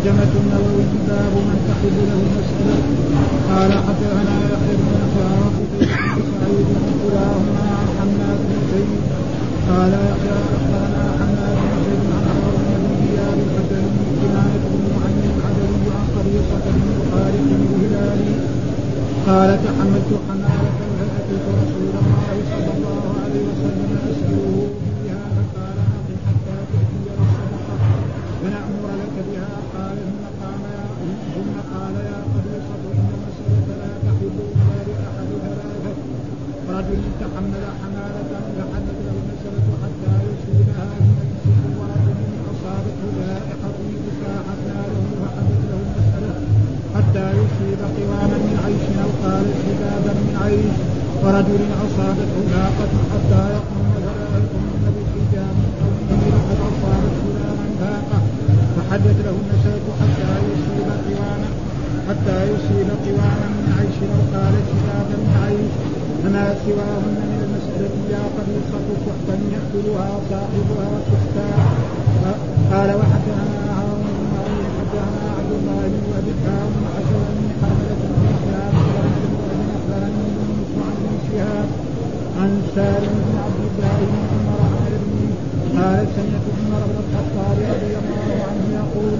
ترجمة النووي باب من تحب له المسألة قال حدثنا يحيى بن يحيى بن سعيد كلاهما عن حماد بن زيد قال يحيى أخبرنا حماد بن زيد عن هارون بن اياب الحجري كنانة بن معين العدوي عن قبيصة بن خالد الهلالي قال تحملت حمالة فأتيت رسول الله صلى الله عليه وسلم. أسأله بها قال ثم قام ثم قال يا قبيصة إن المسألة لا تحل إلا لأحد ثلاثة رجل تحمل حمالة فحلت له المسألة حتى يصيبها من أجل ورجل أصابته جائحة فساحت له فحلت له المسألة حتى يصيب قواما من عيش أو قال حبابا من عيش. ورجل أصابته ناقة حتى يقوم فلا يقومن بالحجاب قومه لقد أصابت فلانا ناقة فحدث له النساء حتى يصيب قواما حتى يصيب قواما من عيش أو قال حبابا من عيش. فما سواهن من المسألة يا قبيصة سحتا يأكلها صاحبها سحتا قال وحدثنا هارون بن معين حدثنا عبد الله بن ابي هارون حدثني حملة بن شهاب أخبرني يونس عن ابن شهاب عن سالم بن عبد الله بن عمر عن ابنه قال سمعت عمر بن الخطاب رضي الله عنه يقول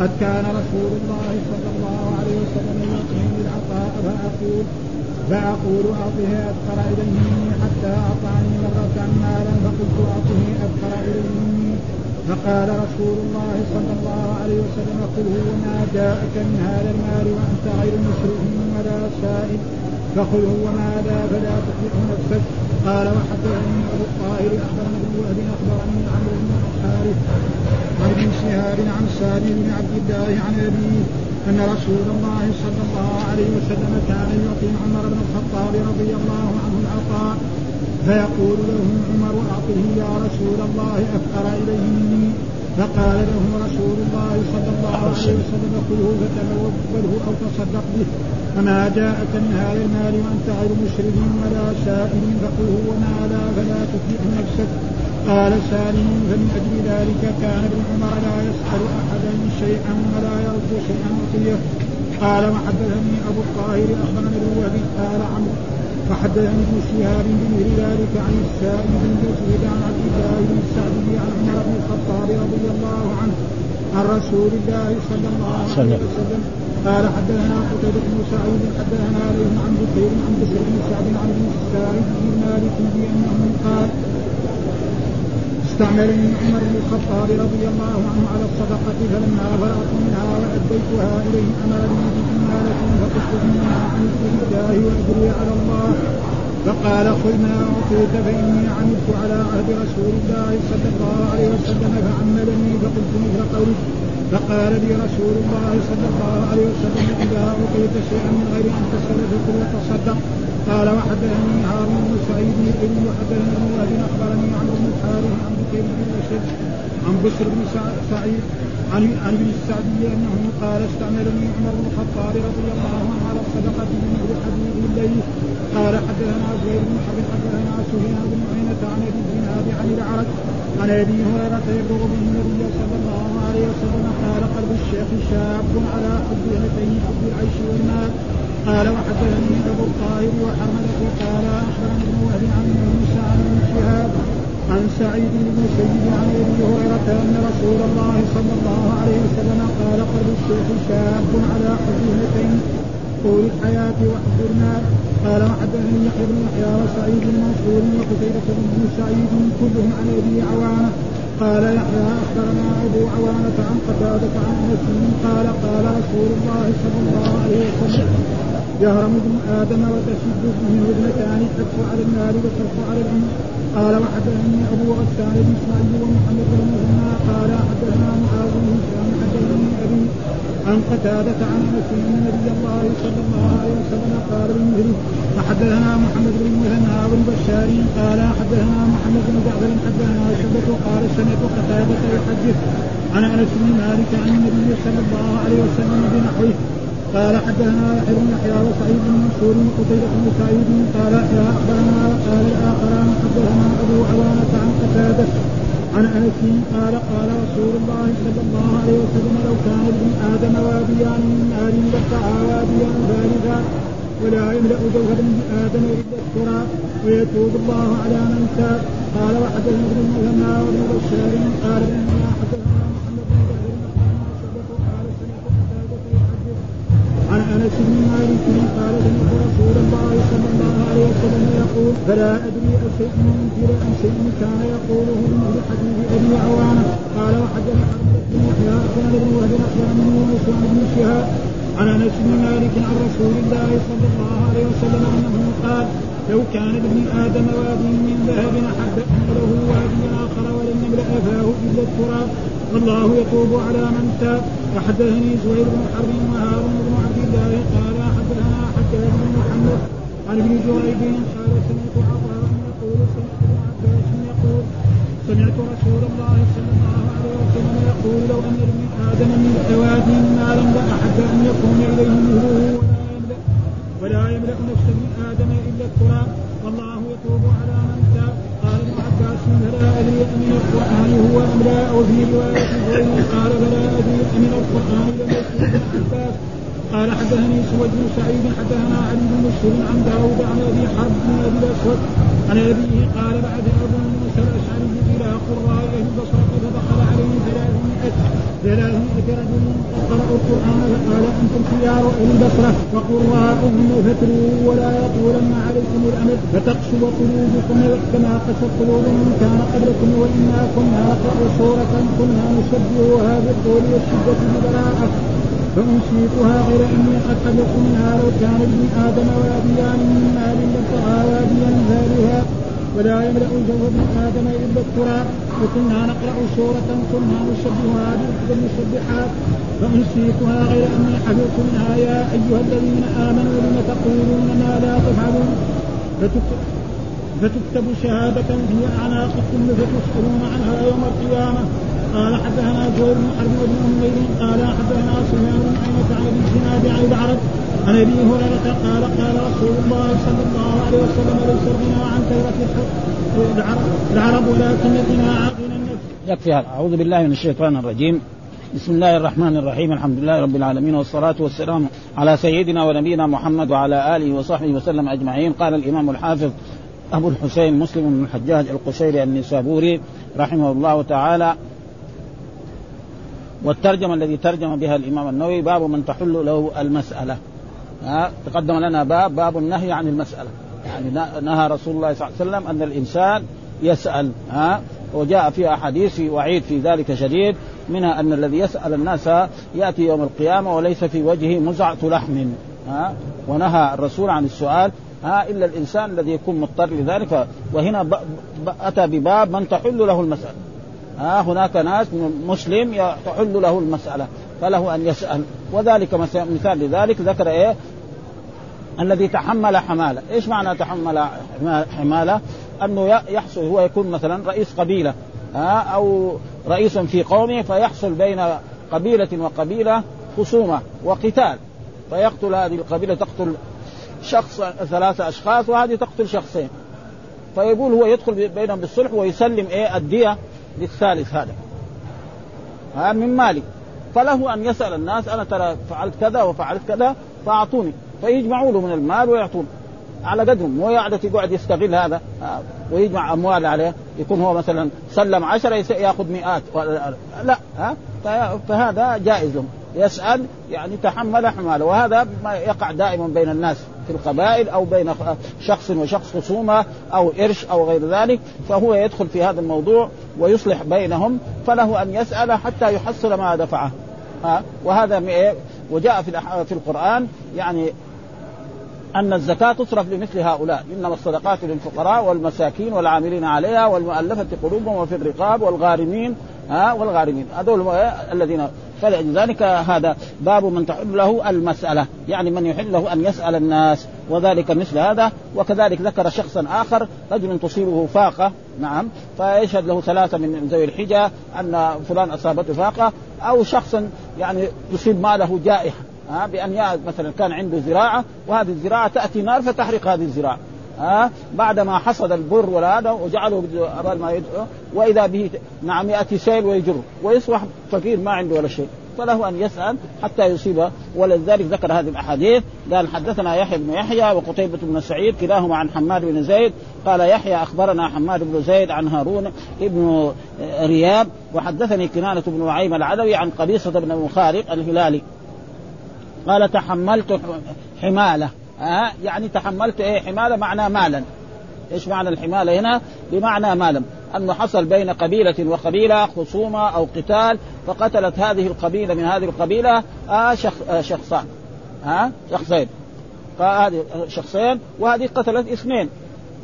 قد كان رسول الله صلى الله عليه وسلم يعطيني العطاء فأقول فأقول أعطه أذكر إليه مني حتى أعطاني مرة مالا فقلت أعطه أذكر إليه. مني فقال رسول الله صلى الله عليه وسلم قل هو ما جاءك من هذا المال وأنت غير مسرف ولا سائل. فقل هو ماذا فلا تطيع نفسك؟ قال وحدثني أبو الطاهر اخبرني ابن وهب أخبرني عمرو بن الحارث عن ابن شهاب عن سالم بن عبد الله عن أبيه أن رسول الله صلى الله عليه وسلم كان يعطي عمر بن الخطاب رضي الله عنه العطاء فيقول له عمر أعطه يا رسول الله افقر إليه مني. فقال له رسول الله صلى الله عليه وسلم خذه فتنوله أو تصدق به. وما جاءك من هذا المال وأنت غير مشرف ولا سائل فخذه وما لا فلا تتبع نفسك. قال سالم فمن أجل ذلك كان ابن عمر لا يسأل أحدا شيئا ولا يرد شيئا وصية. قال وحدثني أبو الطاهر اخبرني ابن قال عمرو وحدثني ابن شهاب بمثل ذلك عن السائب بن يزيد عن عبد الله بن السعدي عن عمر بن الخطاب رضي الله عنه. عن رسول الله صلى الله عليه وسلم. قال حدثنا قتيبة بن سعيد حدثنا عليه عن بكير عن بشر بن سعد عن ابن السائب بن مالك بأنه قال استعملني عمر بن الخطاب رضي الله عنه على الصدقة فلما فرغت منها وأديتها إليه أمرني بإمالة فقلت إنما عملت لله وأجري على الله. فقال خذ ما أعطيت فإني عملت على عهد رسول الله صلى الله عليه وسلم فعملني فقلت مثل قولك. فقال لي رسول الله صلى الله عليه وسلم إذا أعطيت شيئا من غير أن تسأل فكل وتصدق قال وحدثني هارون بن سعيد بن وحدثني ابن وهب أخبرني عن ابن الحارث عن بكير بن أشد عن بشر بن سعيد عن عن ابن السعدي أنه قال استعملني عمر بن الخطاب رضي الله عنه على الصدقه بمثل حديث الليل. قال حدثنا زهير بن حرب حدثنا سفيان بن عينة عن أبي الزناد عن العرج عن أبي هريرة يبلغ به النبي صلى الله عليه وسلم قال قلب الشيخ شاب على حب هاتين حب العيش والمال قال وحدثني أبو الطاهر وحمله قال أخبرني ابن وهب عن موسى عن ابن شهاب عن سعيد بن المسيب عن أبي هريرة أن رسول الله صلى الله عليه وسلم قال قلب الشيخ شاب على حزينتين طول الحياة وحب المال قال وحدثني يحيى بن يحيى وسعيد بن منصور وقتيبة بن سعيد كلهم عن أبي عوانة. قال يحيى أخبرنا أبو عوانة عن قتادة عن انس قال قال رسول الله صلى الله عليه وسلم يهرم ابن آدم وتشد منه ابنتان الحرص على المال والحرص على العمر قال وحدثني أبو غسان بن إسماعيل ومحمد بن مهنا. قال حدثنا معاذ بن هشام حدثني أبي عن قتادة عن أنس أن نبي الله صلى الله عليه وسلم قال بمثله وحدثنا محمد بن مهنا بن بشار. قال حدثنا محمد بن جعفر. حدثنا شعبة. قال سمعت قتادة يحدث عن أنس بن مالك عن النبي صلى الله عليه وسلم بنحوه. قال حدثنا يحيى بن يحيى وسعيد بن منصور وقتيبة بن سعيد قال يحيى أخبرنا وقال الآخران حدثنا أبو عوانة عن قتادة عن أنس قال قال رسول الله صلى الله عليه وسلم لو كان ابن آدم واديان من نار لقطعا واديا ثالثا ولا يملأ جوهر ابن آدم إلا التراب ويتوب الله على من تاب قال وحدثنا ابن المثنى وابن بشار قال إنما حدثنا انس بن مالك قال سمعت رسول الله صلى الله عليه وسلم يقول فلا ادري اشيء منكر ام شيء كان يقوله من حديث أبي عوانة. قال وحدثنا حرمله بن يحيى اخبرنا ابن وهب اخبرنا يونس عن ابن شهاب عن أنس بن مالك عن رسول الله صلى الله عليه وسلم أنه قال لو كان لابن آدم وادي من ذهب احب ان له وادي آخر ولم يملأ فاه إلا التراب والله يتوب على من تاب. وحدثني زهير بن حرب وهارون بن عبد الله قال حدثنا حجاج بن محمد عن ابن جريج قال سمعت عطاء يقول سمعت ابن عباس يقول سمعت رسول الله صلى الله عليه وسلم يقول لو أن لابن آدم من اوادي مالا لاحب أن يكون إليه مهره ولا يملا ولا يملأ نفس ابن آدم إلا التراب. والله يتوب على من تاب. قال ابن عباس فلا ادري من القرآن هو ام لا أو في روايه قال فلا ادري من القرآن لم يكن ابن عباس قال حدثني سويد بن سعيد حدثنا علي بن مسلم عن داود عن أبي حرب بن أبي الأسود عن أبيه قال بعد أبو موسى الأشعري إلى قراء أهل البصرة فدخل عليه ثلاثمائة ثلاثمائة رجل قرأوا القرآن فقال أنتم خيار أهل البصرة وقراءهم فتروا ولا يطولن عليكم الأمد فتقسو قلوبكم كما قست قلوب من كان قبلكم وإنا كنا نقرأ سورة كنا نشبهها بالطول والشدة ببراءة. فأنشيكها غير أني قد حدثت منها لو كان ابن آدم واديان من مال لطغى واديا ثالثا ولا يملأ جو ابن آدم إلا التراب وكنا نقرأ سورة كنا نشبهها بالمسبحات فأنسيتها غير أني حفظت منها. يا أيها الذين آمنوا لم تقولون ما لا تفعلون؟ فتكتب شهادة في أعناقكم فتسألون عنها يوم القيامة. قال حدثنا زهير بن حرب بن أمير قال حدثنا سفيان بن عينة عن ابن الزناد عن العرب عن أبي هريرة قال قال رسول الله صلى الله عليه وسلم ليس الغنى عن كثره العرب ولكن الغنى عن. يكفي هذا. أعوذ بالله من الشيطان الرجيم. بسم الله الرحمن الرحيم. الحمد لله رب العالمين والصلاة والسلام على سيدنا ونبينا محمد وعلى آله وصحبه وسلم أجمعين. قال الإمام الحافظ أبو الحسين مسلم بن الحجاج القشيري النسابوري رحمه الله تعالى. والترجمة الذي ترجم بها الإمام النووي باب من تحل له المسألة. ها تقدم لنا باب باب النهي عن المسألة. يعني نهى رسول الله صلى الله عليه وسلم أن الإنسان يسأل ها وجاء في أحاديث وعيد في ذلك شديد منها أن الذي يسأل الناس يأتي يوم القيامة وليس في وجهه مزعة لحم ها ونهى الرسول عن السؤال ها إلا الإنسان الذي يكون مضطر لذلك. وهنا. أتى بباب من تحل له المسألة. ها هناك ناس مسلم تحل له المسألة فله أن يسال وذلك مثال لذلك ذكر إيه؟ الذي تحمل حمالة، إيش معنى تحمل حمالة؟ أنه يحصل هو يكون مثلا رئيس قبيلة ها أو رئيس في قومه فيحصل بين قبيلة وقبيلة خصومة وقتال فيقتل هذه القبيلة تقتل شخص ثلاثة أشخاص وهذه تقتل شخصين. فيقول هو يدخل بينهم بالصلح ويسلم إيه الدية للثالث هذا. ها من مالي فله أن يسأل الناس أنا ترى فعلت كذا وفعلت كذا فأعطوني. فيجمعوا له من المال ويعطون. على قدرهم. مو يعرف يقعد يستغل هذا. ويجمع أموال عليه. يكون هو مثلا سلم عشرة يأخذ مئات. لا ها فهذا جائز لهم. يسأل يعني تحمل حماله وهذا ما يقع دائما بين الناس. في القبائل أو بين شخص وشخص خصومة أو إرش أو غير ذلك فهو يدخل في هذا الموضوع ويصلح بينهم فله أن يسأل حتى يحصل ما دفعه. ها؟ وهذا وجاء في في القرآن يعني أن الزكاة تصرف لمثل هؤلاء. إنما الصدقات للفقراء والمساكين والعاملين عليها والمؤلفة قلوبهم وفي الرقاب والغارمين ها؟ والغارمين. هذول الذين فلذلك هذا باب من تحل له المسألة. يعني من يحل له أن يسأل الناس وذلك مثل هذا. وكذلك ذكر شخصا آخر رجل تصيبه فاقة نعم فيشهد له ثلاثة من ذوي الحجة أن فلان أصابته فاقة. أو شخصا يعني يصيب ماله جائحة بأن مثلا كان عنده زراعة وهذه الزراعة تأتي نار فتحرق هذه الزراعة. ها؟ بعد ما حصد البر ولا وجعله ما يدعو وإذا به نعم ياتي سيل ويجر. ويصبح فقير ما عنده ولا شيء. فله أن يسأل حتى يصيبه ولذلك ذكر هذه الأحاديث. قال حدثنا يحيى بن يحيى وقتيبة بن سعيد كلاهما عن حماد بن زيد. قال يحيى أخبرنا حماد بن زيد عن هارون ابن رياب. وحدثني كنانة بن نعيم العدوي عن قبيصة بن مخارق الهلالي. قال تحملت حمالة. آه يعني تحملت إيه؟ حمالة معنى مالا. إيش معنى الحمالة هنا؟ بمعنى مالا. أنه حصل بين قبيلة وقبيلة خصومة أو قتال فقتلت هذه القبيلة من هذه القبيلة آه شخ آه شخصان. ها؟ آه شخصين. فهذه شخصين وهذه قتلت اثنين.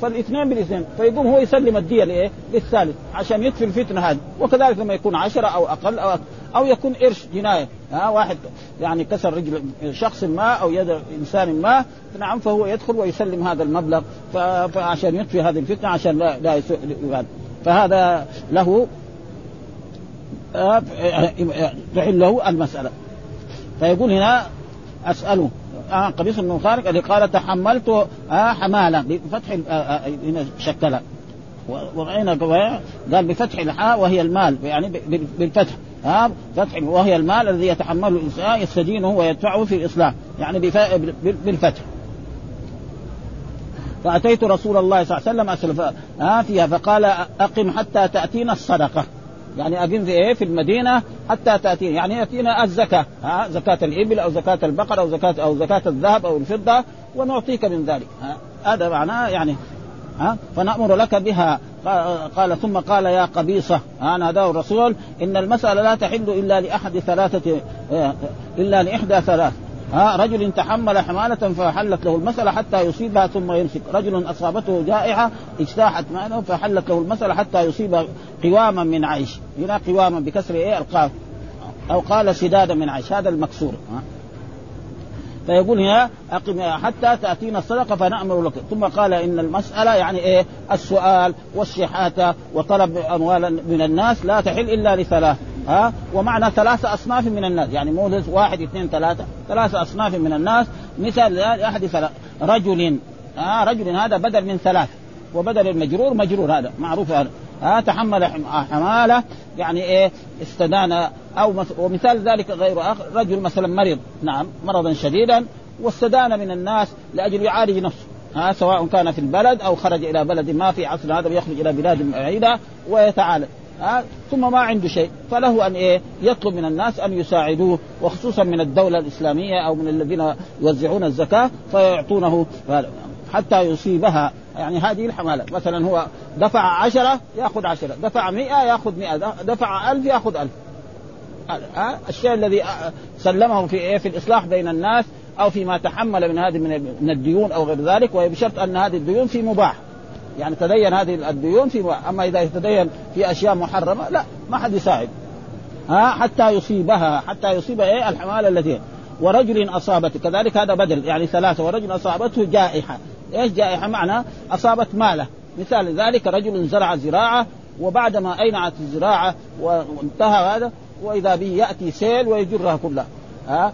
فالاثنين بالاثنين. فيقوم هو يسلم الدية لإيه؟ للثالث عشان يطفي الفتنة هذه. وكذلك لما يكون عشرة أو أقل أو أكثر. أو يكون قرش جناية. ها واحد يعني كسر رجل شخص ما أو يد إنسان ما نعم فهو يدخل ويسلم هذا المبلغ. فعشان يطفي هذه الفتنة عشان لا لا يسوء فهذا له تحل له المسألة. فيقول هنا أسأله آه قبيص بن خارق اللي قال تحملت آه حمالة بفتح آه آه هنا شكلها وهنا قال بفتح الحاء وهي المال. يعني بالفتح. ها آه فتح وهي المال الذي يتحمله الإنسان يستدينه ويدفعه في الاصلاح يعني بالفتح. فأتيت رسول الله صلى الله عليه وسلم اسلف ها فيها فقال أقم حتى تأتينا الصدقة. يعني أقم في إيه؟ في المدينة حتى تأتينا. يعني يأتينا الزكاة ها زكاة الإبل أو زكاة البقر أو زكاة أو زكاة الذهب أو الفضة ونعطيك من ذلك. هذا معناه يعني ها? فنأمر لك بها. قال ثم قال يا قبيصة ناداه الرسول إن المسألة لا تحل إلا لأحد ثلاثة إلا لإحدى ثلاث. ها؟ رجل تحمل حمالة فحلت له المسألة حتى يصيبها ثم يمسك. رجل أصابته جائحة اجتاحت ماله فحلت له المسألة حتى يصيب قواما من عيش. هنا قواما بكسر إيه؟ القاف. أو قال سدادا من عيش. هذا المكسور. ها؟ فيقول هنا أقم حتى تأتينا الصدقة فنأمر لك. ثم قال إن المسألة يعني إيه؟ السؤال والشحاتة وطلب أموال من الناس لا تحل إلا لثلاث ها؟ ومعنى ثلاثة أصناف من الناس. يعني مو واحد اثنين ثلاثة. ثلاثة أصناف من الناس. مثال أحد ثلاثة رجل ها؟ رجل هذا بدل من ثلاث وبدل المجرور مجرور هذا معروف هذا. ها تحمل حمالة يعني إيه استدان أو ومثال ذلك غير اخر رجل مثلا مريض نعم مرضا شديدا واستدان من الناس لأجل يعالج نفسه ها سواء كان في البلد أو خرج إلى بلد ما في عصر هذا يخرج إلى بلاد بعيدة ويتعالج ها ثم ما عنده شيء فله أن إيه يطلب من الناس أن يساعدوه وخصوصا من الدولة الإسلامية أو من الذين يوزعون الزكاة فيعطونه حتى يصيبها. يعني هذه الحمالة. مثلا هو دفع عشرة يأخذ عشرة. دفع مئة يأخذ مئة. دفع ألف يأخذ ألف. الشيء الذي سلمه في إيه؟ في الإصلاح بين الناس أو فيما تحمل من هذه من الديون أو غير ذلك وبشرط أن هذه الديون في مباح. يعني تدين هذه الديون في مباح. أما إذا تدين في أشياء محرمة لا ما حد يساعد. ها؟ حتى يصيبها. حتى يصيب إيه؟ الحمالة التي ورجل أصابته. كذلك هذا بدل. يعني ثلاثة. ورجل أصابته جائحة. إيش جائحة؟ معنى أصابت ماله. مثال ذلك رجل زرع زراعة وبعدما أينعت الزراعة وانتهى هذا وإذا به يأتي سيل ويجرها كلها. ها؟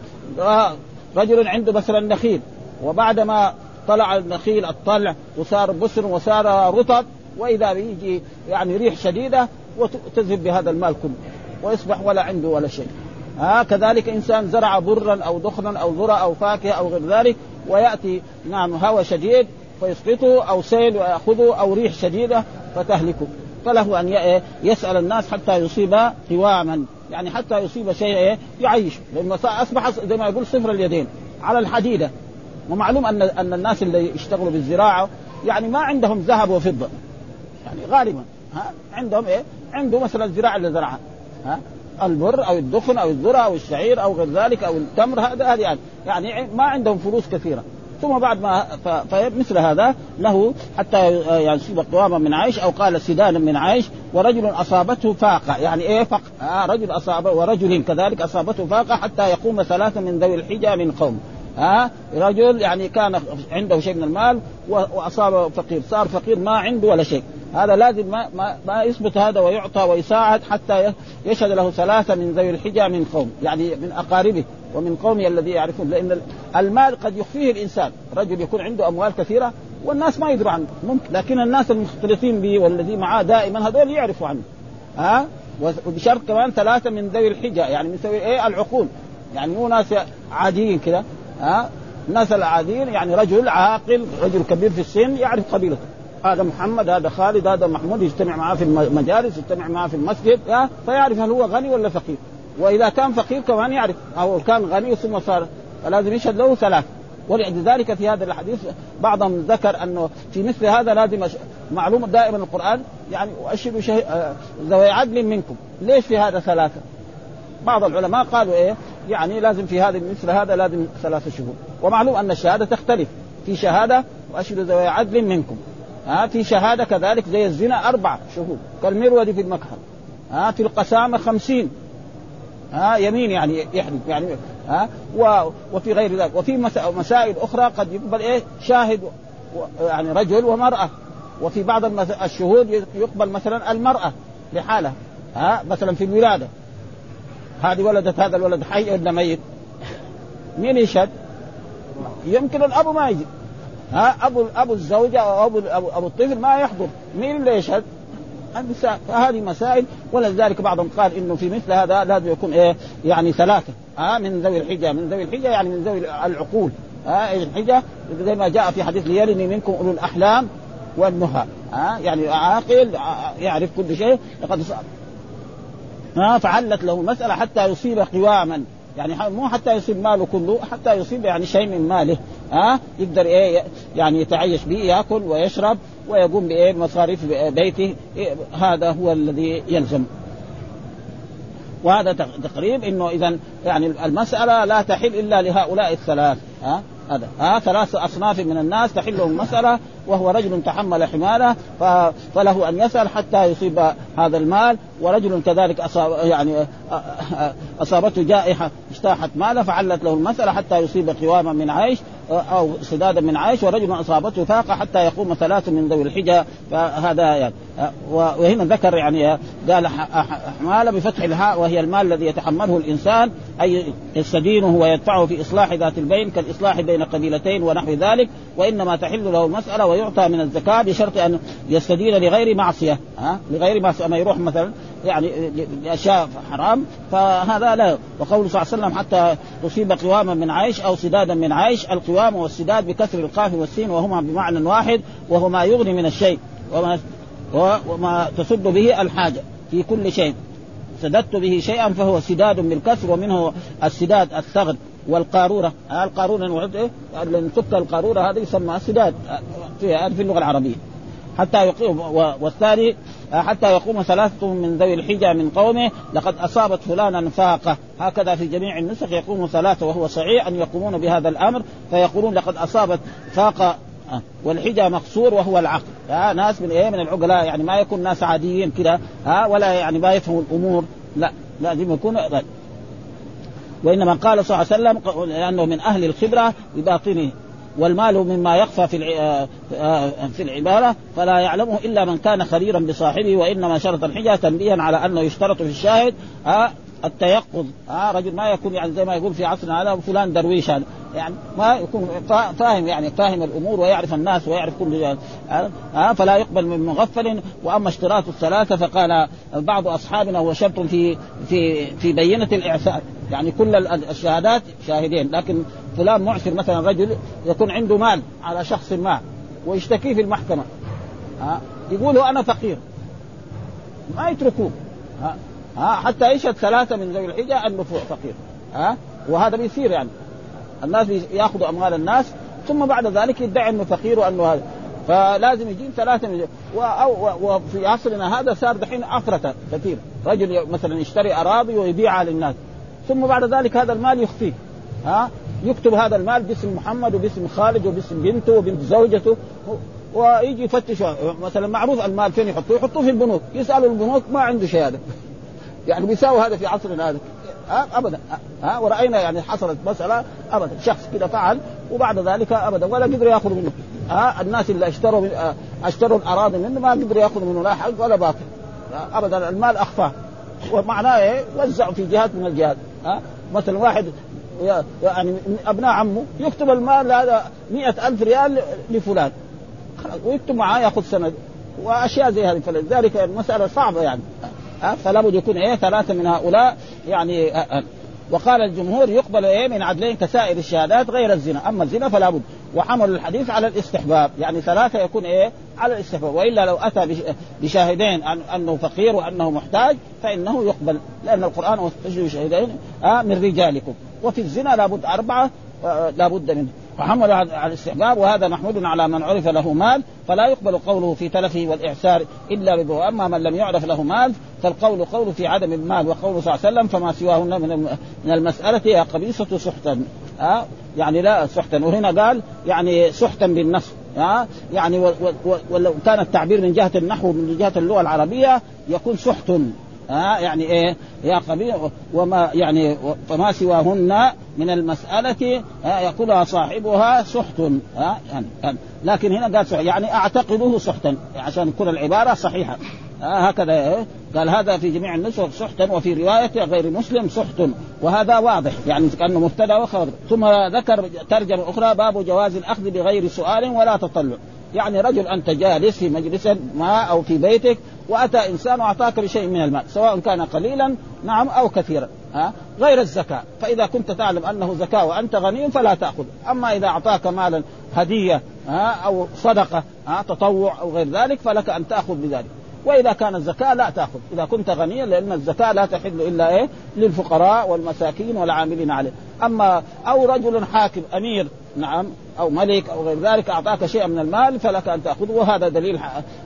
رجل عنده مثلا نخيل وبعدما طلع النخيل الطلع وصار بسر وصار رطب وإذا به يجي يعني ريح شديدة وتذهب بهذا المال كله ويصبح ولا عنده ولا شيء. ها؟ كذلك إنسان زرع برا أو دخنا أو ذرة أو فاكهة أو غير ذلك ويأتي نعم هواء شديد فيسقطه أو سيل وياخذه أو ريح شديدة فتهلكه فله أن يسأل الناس حتى يصيب قواما. يعني حتى يصيب شيء يعيش. لأنه أصبح زي ما يقول صفر اليدين على الحديدة. ومعلوم أن أن الناس اللي يشتغلوا بالزراعة يعني ما عندهم ذهب وفضة. يعني غالبا ها عندهم إيه؟ عنده مثلا الزراعه اللي زرعها ها. البر أو الدخن أو الذرة أو الشعير أو غير ذلك أو التمر هذا هذه يعني, يعني ما عندهم فلوس كثيرة. ثم بعد ما فمثل هذا له حتى يصيب قواما من عيش أو قال سدانا من عيش ورجل أصابته فاقة. يعني إيه فق آه رجل اصابه ورجل كذلك أصابته فاقة حتى يقوم ثلاثة من ذوي الحجة من قوم. ها؟ رجل يعني كان عنده شيء من المال وأصاب فقير. صار فقير ما عنده ولا شيء. هذا لازم ما, ما, ما يثبت هذا ويعطى ويساعد حتى يشهد له ثلاثة من ذوي الحجة من قوم يعني من أقاربه ومن قومه الذي يعرفون. لأن المال قد يخفيه الإنسان. رجل يكون عنده أموال كثيرة والناس ما يدروا عنه. ممكن. لكن الناس المختلطين به والذي معاه دائما هذول يعرفوا عنه. ها؟ وبشرط كمان ثلاثة من ذوي الحجة يعني من ذوي إيه؟ العقول. يعني مو ناس عاديين كذا ها؟ الناس العاديين يعني رجل عاقل رجل كبير في السن يعرف قبيلته. هذا محمد هذا خالد هذا محمود يجتمع معاه في المجالس يجتمع معاه في المسجد فيعرف هل هو غني ولا فقير. وإذا كان فقير كمان يعرف. أو كان غني ثم صار فلازم يشهد له ثلاث ولذلك في هذا الحديث بعضهم ذكر أنه في مثل هذا لازم معلومه دائما القرآن. يعني واشهدوا شه... آه، ذوي عدل منكم. ليش في هذا ثلاثة؟ بعض العلماء قالوا إيه؟ يعني لازم في هذا مثل هذا لازم ثلاثة شهود ومعلوم أن الشهادة تختلف. في شهادة واشهدوا ذوي عدل منكم. ها في شهادة كذلك زي الزنا أربع شهود كالمرود في المكحل. ها في القسامة خمسين. ها يمين يعني يحلف يعني ها وفي غير ذلك. وفي مسائل أخرى قد يقبل إيه؟ شاهد يعني رجل ومرأة. وفي بعض الشهود يقبل مثلا المرأة لحالها. ها مثلا في الولادة. هذه ولدت هذا الولد حي ولا ميت؟ مين يشهد؟ يمكن الأب ما يجي. ها أبو أبو الزوجة أو أبو أبو, أبو الطفل ما يحضر. مين اللي يشهد؟ النساء فهذه مسائل. ولذلك بعضهم قال إنه في مثل هذا لازم يكون إيه؟ يعني ثلاثة. ها من ذوي الحجة. من ذوي الحجة يعني من ذوي العقول. ها الحجة. زي ما جاء في حديث ليرني منكم أولو الأحلام والنهى. ها يعني عاقل يعرف كل شيء. لقد ها فعلت له المسألة حتى يصيب قواما. يعني مو حتى يصيب ماله كله حتى يصيب يعني شيء من ماله ها؟ يقدر إيه يعني يتعيش به يأكل ويشرب ويقوم بإيه بمصاريف بيته. إيه هذا هو الذي يلزم. وهذا تقريب إنه اذا يعني المسألة لا تحل إلا لهؤلاء الثلاث ها؟ هذا. ها ثلاث أصناف من الناس تحل المساله وهو رجل تحمل حماله فله أن يسأل حتى يصيب هذا المال ورجل كذلك اصاب يعني أصابته جائحة اجتاحت ماله فعلت له المسألة حتى يصيب قواما من عيش أو سدادا من عيش ورجل أصابته فاقة حتى يقوم ثلاث من ذوي الحجة فهذا يعني. وهنا ذكر يعني قال حماله بفتح الهاء وهي المال الذي يتحمله الإنسان أي يستدينه ويدفعه في إصلاح ذات البين كالإصلاح بين قبيلتين ونحو ذلك وإنما تحل له المسألة ويعطى من الزكاة بشرط أن يستدين لغير معصية. ها؟ لغير معصية ما يروح مثلا يعني لأشياء حرام فهذا لا. وقوله صلى الله عليه وسلم حتى تصيب قواما من عيش أو سدادا من عيش القوام والسداد بكسر القاف والسين وهما بمعنى واحد وهو ما يغني من الشيء وما وما تسد به الحاجة في كل شيء. سددت به شيئا فهو سداد بالكسر ومنه السداد الثغر والقارورة. القارورة؟ لأن تك القارورة هذا يسمى سداد في في اللغة العربية. حتى يقيم والثاني حتى يقوم ثلاثة من ذوي الحجة من قومه لقد أصابت فلانا فاقة. هكذا في جميع النسخ يقوم ثلاثة وهو صحيح أن يقومون بهذا الأمر فيقولون لقد أصابت فاقة والحجة مقصور وهو العقل. ها ناس من إيه من العقلاء يعني ما يكون ناس عاديين كذا ها ولا يعني ما يفهموا الأمور. لا لازم يكون وإنما قال صلى الله عليه وسلم لأنه من أهل الخبرة بباطنه. والمال مما يخفى في آه، آه، في العبادة فلا يعلمه إلا من كان خريرا بصاحبه وإنما شرط الحجة تنبيها على أنه يشترط في الشاهد آه، التيقظ آه رجل ما يكون يعني زي ما يقول في عصرنا هذا فلان درويش هذا. يعني ما يكون فاهم يعني فاهم الأمور ويعرف الناس ويعرف كل آه فلا يقبل من مغفل. وأما اشتراط الثلاثة فقال بعض أصحابنا هو شرط في في في بينة الاعسار يعني كل الشهادات شاهدين لكن فلان معسر مثلا رجل يكون عنده مال على شخص ما ويشتكيه في المحكمة. ها؟ يقولوا أنا فقير. ما يتركوه. ها؟ ها؟ حتى يشهد ثلاثة من ذوي الحجة أنه فقير. ها؟ وهذا بيصير يعني. الناس يأخذوا أموال الناس ثم بعد ذلك يدعي أنه فقير وأنه هذا. فلازم يجيب ثلاثة من وفي عصرنا هذا صار دحين عفرة كثير رجل مثلا يشتري أراضي ويبيعها للناس. ثم بعد ذلك هذا المال يخفيه. ها؟ يكتب هذا المال باسم محمد وباسم خالد وباسم بنته وبنت زوجته. ويجي يفتش مثلا معروف المال فين يحطوه؟ يحطوه في البنوك. يسألوا البنوك ما عنده شهاده يعني بيساوي هذا في عصرنا هذا. ابدا. ها؟ ورأينا يعني حصلت مسألة ابدا. شخص كذا فعل وبعد ذلك ابدا. ولا قدروا ياخذوا منه. ها؟ الناس اللي اشتروا من اشتروا الأراضي منه ما قدروا ياخذوا منه لا حق ولا باطل. ابدا. المال أخفاه. ومعناه إيه؟ وزعوا في جهات من الجهات. ها؟ مثلا واحد يعني من أبناء عمه يكتب المال هذا مئة ألف ريال لفلان. ويكتب معاه ياخذ سند وأشياء زي هذه. فلذلك المسألة صعبة يعني. فلا بد يكون إيه ثلاثة من هؤلاء يعني وقال الجمهور يقبل إيه من عدلين كسائر الشهادات غير الزنا، أما الزنا فلا بد، وحمل الحديث على الاستحباب، يعني ثلاثة يكون إيه؟ على الاستحباب، وإلا لو أتى بشاهدين أنه فقير وأنه محتاج فإنه يقبل، لأن القرآن واستشهدوا شهيدين آه من رجالكم، وفي الزنا لابد أربعة آه لابد منه، وحمل على الاستحباب وهذا محمود على من عرف له مال فلا يقبل قوله في تلفه والإعسار إلا بذو أما من لم يعرف له مال فالقول قول في عدم المال وقوله صلى الله عليه وسلم فما سواهن من من المسألة هي قبيصة سحتا. ها أه؟ يعني لا سحتا. وهنا قال يعني سحتا بالنص. ها أه؟ يعني ولو كان التعبير من جهة النحو من جهة اللغة العربية يكون سحت ها يعني إيه؟ يا قبيل وما يعني فما سواهن من المسألة يقولها صاحبها سحت ها يعني لكن هنا قال سحت يعني أعتقده سحتا عشان تكون العبارة صحيحة. هكذا إيه؟ قال هذا في جميع النسخ سحتا وفي رواية غير مسلم سحت وهذا واضح يعني كأنه مبتدأ وخبر. ثم ذكر ترجمة أخرى باب جواز الأخذ بغير سؤال ولا تطلع. يعني رجل أنت جالس في مجلس ما أو في بيتك وأتى إنسان وأعطاك بشيء من المال سواء كان قليلا نعم أو كثيرا ها؟ غير الزكاة. فإذا كنت تعلم أنه زكاة وأنت غني فلا تأخذ. أما إذا أعطاك مالا هدية ها أو صدقة ها تطوع أو غير ذلك فلك أن تأخذ بذلك. وإذا كان الزكاة لا تأخذ. إذا كنت غنيا لأن الزكاة لا تحل إلا إيه؟ للفقراء والمساكين والعاملين عليه. أما أو رجل حاكم أمير نعم أو ملك أو غير ذلك أعطاك شيئا من المال فلك أن تأخذه. وهذا دليل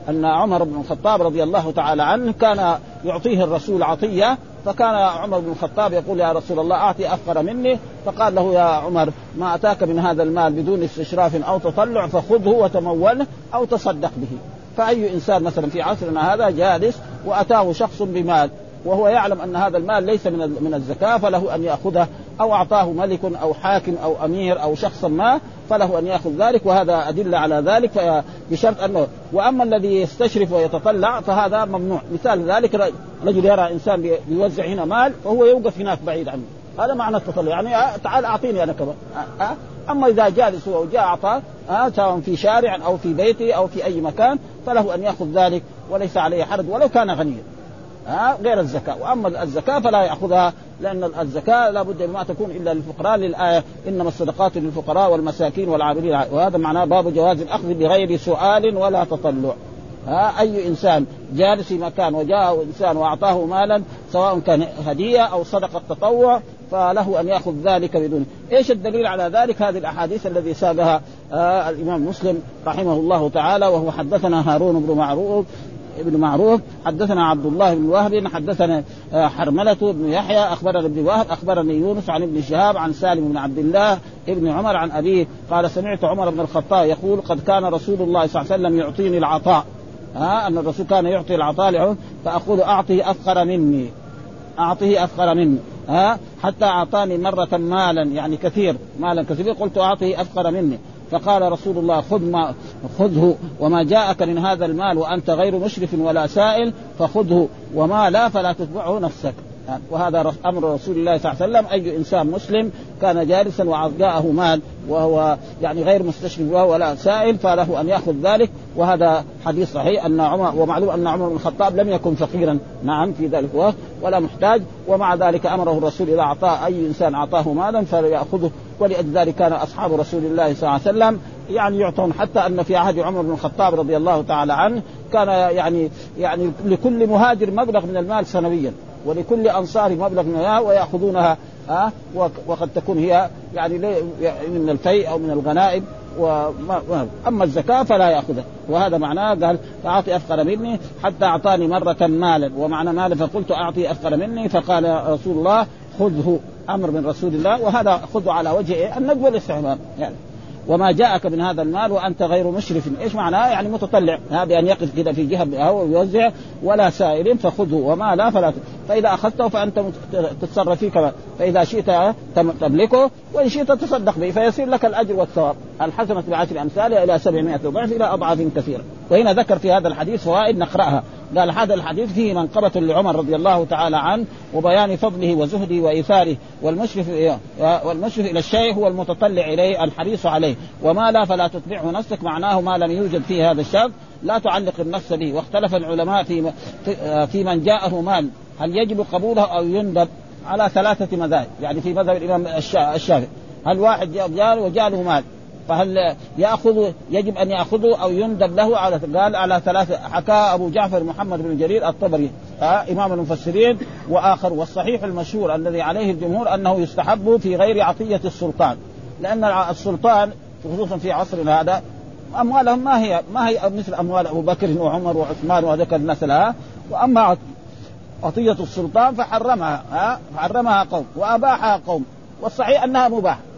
أن عمر بن الخطاب رضي الله تعالى عنه كان يعطيه الرسول عطية فكان عمر بن الخطاب يقول يا رسول الله أعطي أفقر مني. فقال له يا عمر ما أتاك من هذا المال بدون استشراف أو تطلع فخذه وتموله أو تصدق به. فأي إنسان مثلا في عصرنا هذا جالس وأتاه شخص بمال وهو يعلم أن هذا المال ليس من من الزكاة فله أن يأخذه أو أعطاه ملك أو حاكم أو أمير أو شخص ما فله أن يأخذ ذلك وهذا أدلة على ذلك بشرط أنه وأما الذي يستشرف ويتطلع فهذا ممنوع. مثال ذلك رجل يرى إنسان بيوزع هنا مال وهو يوقف هناك بعيد عنه. هذا معنى التطلع. يعني آه، تعال أعطيني أنا كمان. آه، آه. أما إذا جالس وجاء أعطاه سواء في شارع أو في بيته أو في أي مكان فله أن يأخذ ذلك وليس عليه حرج ولو كان غنيا. ها غير الزكاة. وأما الزكاة فلا يأخذها لأن الزكاة لا بد ما تكون إلا للفقراء للآية. إنما الصدقات للفقراء والمساكين والعاملين. وهذا معناه باب جواز الأخذ بغير سؤال ولا تطلع. ها أي إنسان جالس في مكان وجاءه إنسان وأعطاه مالا سواء كان هدية أو صدقة تطوع فله أن يأخذ ذلك بدون. إيش الدليل على ذلك؟ هذه الأحاديث الذي ساقها آه الإمام مسلم رحمه الله تعالى وهو حدثنا هارون بن معروف ابن معروف حدثنا عبد الله بن وهب حدثنا آه، حرملة بن يحيى أخبرنا ابن وهب أخبرني يونس عن ابن شهاب عن سالم بن عبد الله ابن عمر عن أبيه قال سمعت عمر بن الخطاب يقول قد كان رسول الله صلى الله عليه وسلم يعطيني العطاء. ها أن الرسول كان يعطي العطاء لعمر فأقول أعطه أفقر مني أعطه أفقر مني. ها حتى أعطاني مرة مالا يعني كثير مالا كثير قلت أعطه أفقر مني. فقال رسول الله خذ ما خذه وما جاءك من هذا المال وأنت غير مشرف ولا سائل فخذه وما لا فلا تتبعه نفسك وهذا أمر رسول الله صلى الله عليه وسلم. أي إنسان مسلم كان جالسا وجاءه مال وهو يعني غير مستشرف ولا سائل فله أن يأخذ ذلك. وهذا حديث صحيح أن عمر ومعلوم أن عمر بن الخطاب لم يكن فقيرا. نعم في ذلك الوقت ولا محتاج. ومع ذلك أمره الرسول إذا اعطاه أي إنسان أعطاه مالا فليأخذه. ولأجل ذلك كان أصحاب رسول الله صلى الله عليه وسلم يعني يعطون. حتى أن في عهد عمر بن الخطاب رضي الله تعالى عنه كان يعني يعني لكل مهاجر مبلغ من المال سنويا. ولكل أنصار مبلغ من وياخذونها ها وقد تكون هي يعني من الفيء أو من الغنائم وما أما الزكاة فلا يأخذها. وهذا معناه قال فاعطي افقر مني حتى أعطاني مرة مالا. ومعنى مالا فقلت أعطي افقر مني فقال رسول الله خذه أمر من رسول الله. وهذا خذه على وجه الندب والاستعمال يعني. وما جاءك من هذا المال وأنت غير مشرف. إيش معناه؟ يعني متطلع. بان يقف كذا في جهة أو يوزع ولا سائل فخذه. وما لا فلا فإذا أخذته فأنت تتصرف فيه كما. فإذا شئت تملكه وإن شئت تصدق به فيصير لك الأجر والثواب. الحسنة بعشر امثالها إلى 700 ضعف إلى أضعاف كثيرة. وهنا ذكر في هذا الحديث فوائد نقرأها. قال هذا الحديث فيه منقبة لعمر رضي الله تعالى عنه وبيان فضله وزهده وإيثاره. والمشرف والمشرف إلى الشيء هو المتطلع إليه الحريص عليه. وما لا فلا تتبعه نفسك معناه ما لم يوجد فيه هذا الشرط. لا تعلق النفس به. واختلف العلماء في في من جاءه مال. هل يجب قبوله أو يندب؟ على ثلاثة مذاهب. يعني في مذهب الإمام الشافعي. هل واحد جاء وجاء مال؟ فهل ياخذ يجب أن يأخذه أو يندب له على قال على ثلاثة حكى أبو جعفر محمد بن جرير الطبري آه إمام المفسرين وآخر والصحيح المشهور الذي عليه الجمهور أنه يستحب في غير عطية السلطان. لأن السلطان خصوصا في عصرنا هذا أموالهم ما هي ما هي مثل أموال أبو بكر وعمر وعثمان وهذاك الناس لها وأما عطية السلطان فحرمها ها؟ فحرمها قوم وأباحها قوم والصحيح أنها مباحة.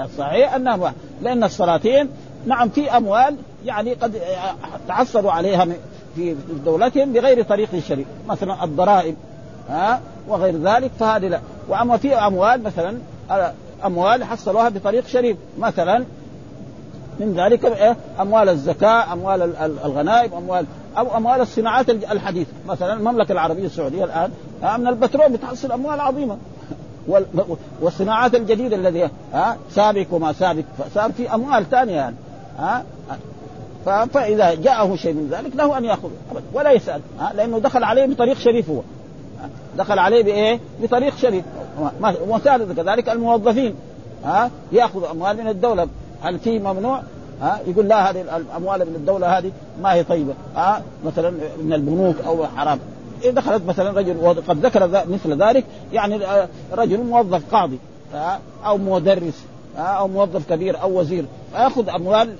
الصحيح انها لأن السلاطين نعم في أموال يعني قد تعصبوا عليها في دولتهم بغير طريق شريف مثلا الضرائب ها وغير ذلك فهذه لا. وأما في أموال مثلا أموال حصلوها بطريق شريف مثلا من ذلك إيه؟ أموال الزكاة أموال الغنائم أموال أو أموال الصناعات الحديثة. مثلا المملكة العربية السعودية الآن من البترول بتحصل أموال عظيمة. والصناعات الجديدة الذي ها سابق وما سابق فصار في أموال ثانية يعني ها فإذا جاءه شيء من ذلك له أن ياخذ ولا يسأل ها لأنه دخل عليه بطريق شريف هو دخل عليه بإيه؟ بطريق شريف ومثال كذلك الموظفين ها يأخذ أموال من الدولة هل في ممنوع؟ ها يقول لا هذه الأموال من الدولة هذه ما هي طيبة ها مثلا من البنوك أو حرام دخلت مثلا رجل وقد ذكر مثل ذلك يعني رجل موظف قاضي أو مدرس أو موظف كبير أو وزير فيأخذ أموال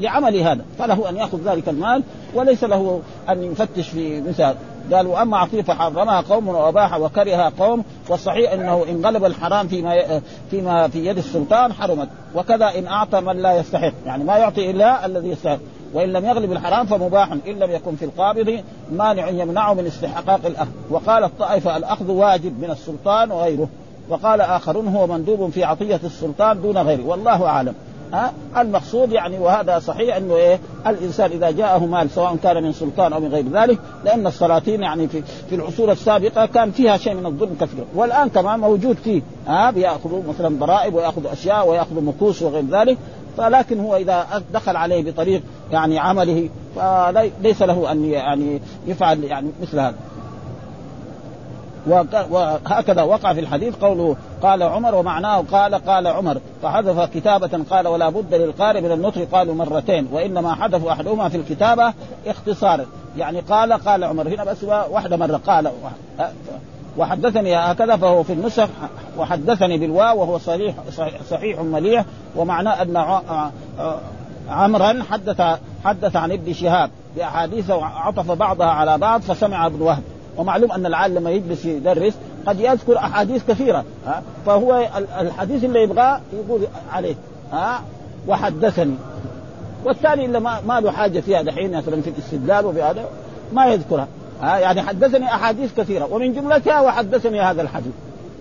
لعمل هذا فله أن يأخذ ذلك المال وليس له أن يفتش في مثال. قال وأما عطيه فحرمها قوم وأباح وكرهها قوم والصحيح أنه ان غلب الحرام فيما فيما في يد السلطان حرمت. وكذا إن أعطى من لا يستحق يعني ما يعطي إلا الذي يستحق. وإن لم يغلب الحرام فمباح إن لم يكن في القابض مانع يمنعه من استحقاق الأخذ. وقال الطائفه الأخذ واجب من السلطان وغيره. وقال آخرون هو مندوب في عطية السلطان دون غيره. والله أعلم. ها؟ المقصود يعني وهذا صحيح إنه إيه؟ الإنسان إذا جاءه مال سواء كان من سلطان أو من غير ذلك لأن السلاطين يعني في في العصور السابقة كان فيها شيء من الظلم كثير. والآن كمان موجود فيه. ها؟ بيأخذوا مثلا ضرائب ويأخذوا أشياء ويأخذوا مكوس وغير ذلك. فلكن هو إذا دخل عليه بطريق يعني عمله فليس له أن يعني يفعل يعني مثل هذا. وهكذا وقع في الحديث قوله قال عمر ومعناه قال قال عمر. فحذف كتابة قال ولا بد للقارئ من النطق قالوا مرتين. وإنما حذف أحدهما في الكتابة اختصارا يعني قال قال عمر. هنا بس واحدة مرة قال وحدثني هكذا فهو في النسخ. وحدثني بالواو وهو صحيح صحيح مليح. ومعناه أن عمرا حدث حدث عن ابن شهاب باحاديث وعطف بعضها على بعض فسمع ابن وهب. ومعلوم أن العالم لما يجلس يدرس قد يذكر أحاديث كثيرة ها؟ فهو الحديث اللي يبغاه يقول عليه ها؟ وحدثني. والثاني اللي ما, ما له حاجة فيها دحين مثلا في الاستدلال وفي هذا ما يذكرها ها؟ يعني حدثني أحاديث كثيرة ومن جملتها وحدثني هذا الحديث.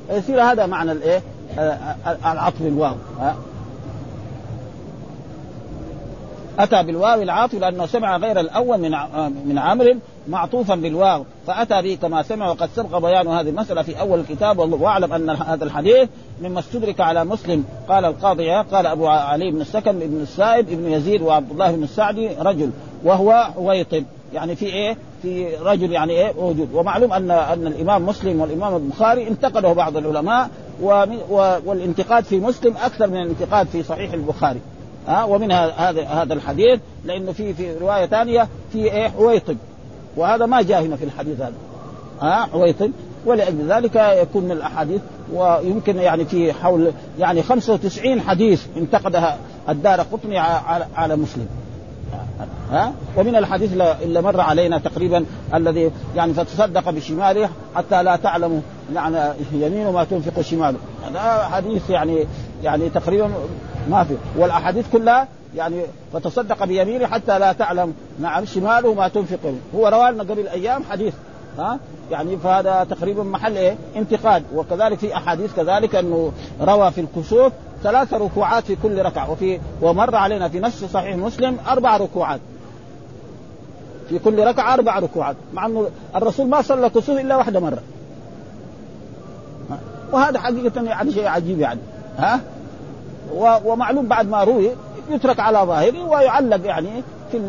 يصير هذا معنى الإيه؟ العطف الواو ها أتى بالواو العاطف لأنه سمع غير الأول من من عمرو معطوفا بالواو. فأتى به كما سمع وقد سبق بيان هذه المسألة في أول الكتاب واعلم أن هذا الحديث مما استدرك على مسلم. قال القاضي قال أبو علي بن السكن بن السائب بن يزيد وعبد الله بن السعدي رجل وهو حويطب يعني في إيه؟ في رجل يعني إيه؟ موجود. ومعلوم ان أن الإمام مسلم والإمام البخاري انتقده بعض العلماء والانتقاد في مسلم أكثر من الانتقاد في صحيح البخاري. ها ومن هذا هذا الحديث لأنه في في رواية ثانية في إيه حويطب. وهذا ما جاء هنا في الحديث هذا. ها حويطب. ولأجل ذلك يكون من الأحاديث ويمكن يعني في حول يعني 95 حديث انتقدها الدار قطني على مسلم. ها ومن الحديث اللي مر علينا تقريبا الذي يعني فتصدق بشماله حتى لا تعلم يعني يمينه ما تنفق شماله. هذا حديث يعني يعني تقريبا ما في. والأحاديث كلها يعني فتصدق بيمينه حتى لا تعلم. نعم شماله ما تنفق هو روى لنا قبل أيام حديث ها؟ يعني فهذا تقريبا محل إيه؟ انتقاد. وكذلك في أحاديث كذلك أنه روى في الكسوف ثلاث ركوعات في كل ركعة. وفي ومر علينا في نفس صحيح مسلم أربع ركوعات. في كل ركعة أربع ركوعات. مع أنه الرسول ما صلى كسوف إلا واحدة مرة. وهذا حقيقة يعني شيء عجيب يعني. ها؟ ومعلوم بعد ما روي يترك على ظاهره ويعلق يعني في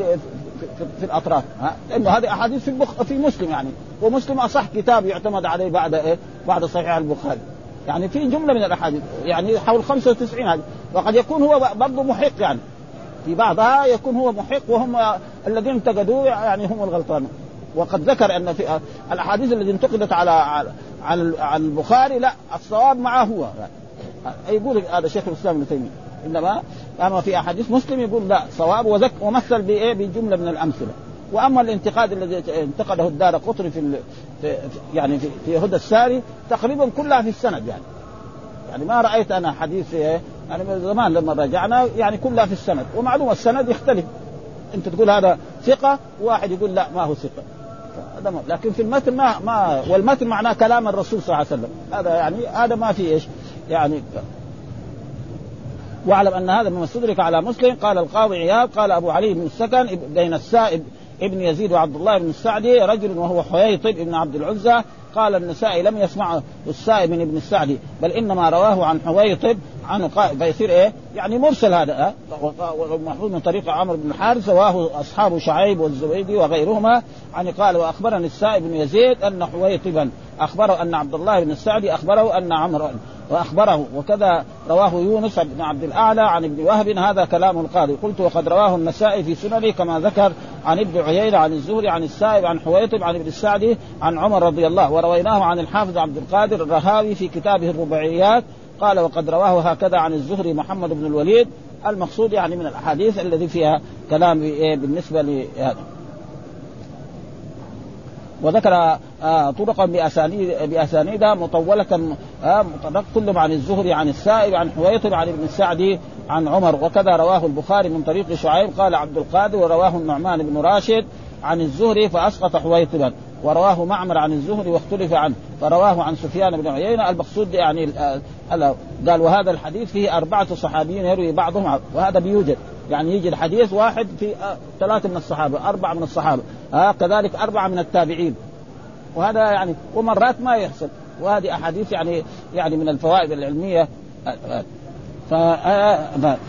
في, في الأطراف ها؟ لأنه هذه أحاديث في البخ... في مسلم يعني ومسلم أصح كتاب يعتمد عليه بعد إيه؟ بعد صحيح البخاري. يعني في جملة من الأحاديث يعني حول 95 هذه وقد يكون هو برضه محق يعني. في بعضها يكون هو محق وهم الذين انتقدوه يعني هم الغلطانون وقد ذكر أن في الأحاديث التي انتقدت على على على البخاري لا الصواب معه هو. يقول هذا شيخ الإسلام ابن تيمية. إنما اما في أحاديث مسلم يقول لا صواب وذك ومثل بإيه؟ بجملة من الأمثلة. وأما الانتقاد الذي انتقده الدار قطري في, في يعني في, في هدى الساري تقريبا كلها في السند يعني. يعني ما رأيت أنا حديث إيه؟ يعني من زمان لما رجعنا يعني كلها في السند. ومعلومه السند يختلف. أنت تقول هذا ثقة وواحد يقول لا ما هو ثقة. هذا لكن في المتن ما ما والمتن معناه كلام الرسول صلى الله عليه وسلم. هذا يعني هذا ما في إيش؟ يعني واعلم أن هذا مما استدرك على مسلم. قال القاضي عياض قال أبو علي بن السكن بين السائب ابن يزيد وعبد الله بن السعدي رجل وهو حييطب ابن عبد العزى. قال النسائي لم يسمع السائب من ابن السعدي بل إنما رواه عن حويطب قائل فيصير إيه؟ يعني مرسل هذا ومحفوظ من طريق عمرو بن الحارث رواه أصحاب شعيب والزبيدي وغيرهما. عن قال وأخبرني السائب بن يزيد أن حويطبا أخبره أن عبد الله بن السعدي أخبره أن عمرو وأخبره. وكذا رواه يونس بن عبد الأعلى عن ابن وهب هذا كلام القاضي. قلت وقد رواه النسائي في سننه كما ذكر عن ابن عيينة عن الزهري عن السائب عن حويطب عن ابن السعدي عن عمر رضي الله ورويناه عن الحافظ عبد القادر الرهاوي في كتابه الرباعيات. قال وقد رواه هكذا عن الزهري محمد بن الوليد المقصود يعني من الأحاديث الذي فيها كلام بالنسبة لهذا. وذكر آه طرقا باسانيد باسانيد مطولة آه كلهم عن الزهري عن السائب عن حويطب عن ابن السعدي عن عمر. وكذا رواه البخاري من طريق شعيب. قال عبد القادر ورواه النعمان بن راشد. عن الزهري فأسقط حويطبا ورواه معمر عن الزهري واختلف عنه فرواه عن سفيان بن عيينة. المقصود يعني قال وهذا الحديث فيه أربعة صحابيين يروي بعضهم وهذا بيوجد. يعني يجي الحديث واحد في ثلاثة من الصحابة أربعة من الصحابة. آه كذلك أربعة من التابعين. وهذا يعني ومرات ما يحصل. وهذه أحاديث يعني يعني من الفوائد العلمية. ف...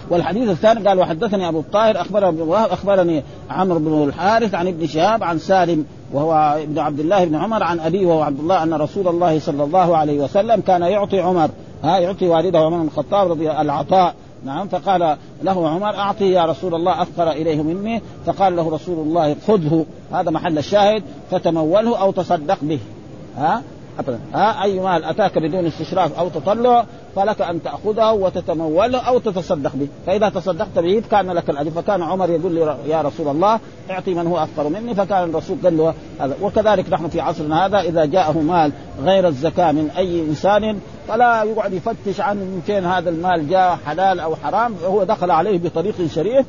والحديث الثاني قال وحدثني أبو الطاهر اخبرني ابن وهب أخبرني عمرو بن الحارث عن ابن شهاب عن سالم وهو ابن عبد الله بن عمر عن أبيه وهو عبد الله أن رسول الله صلى الله عليه وسلم كان يعطي عمر ها يعطي والده عمر بن الخطاب رضي العطاء. نعم فقال له عمر أعطي يا رسول الله أفقر إليه مني. فقال له رسول الله خذه. هذا محل الشاهد فتموله أو تصدق به. ها؟ ابدا. ها أي مال أتاك بدون استشراف أو تطلع فلك أن تأخذه وتتموله أو تتصدق به، فإذا تصدقت به كان لك الأجر، فكان عمر يقول لي يا رسول الله اعطي من هو افقر مني، فكان الرسول قال له هذا، وكذلك نحن في عصرنا هذا إذا جاءه مال غير الزكاة من أي إنسان فلا يقعد يفتش عن من فين هذا المال جاء حلال أو حرام، هو دخل عليه بطريق شريف.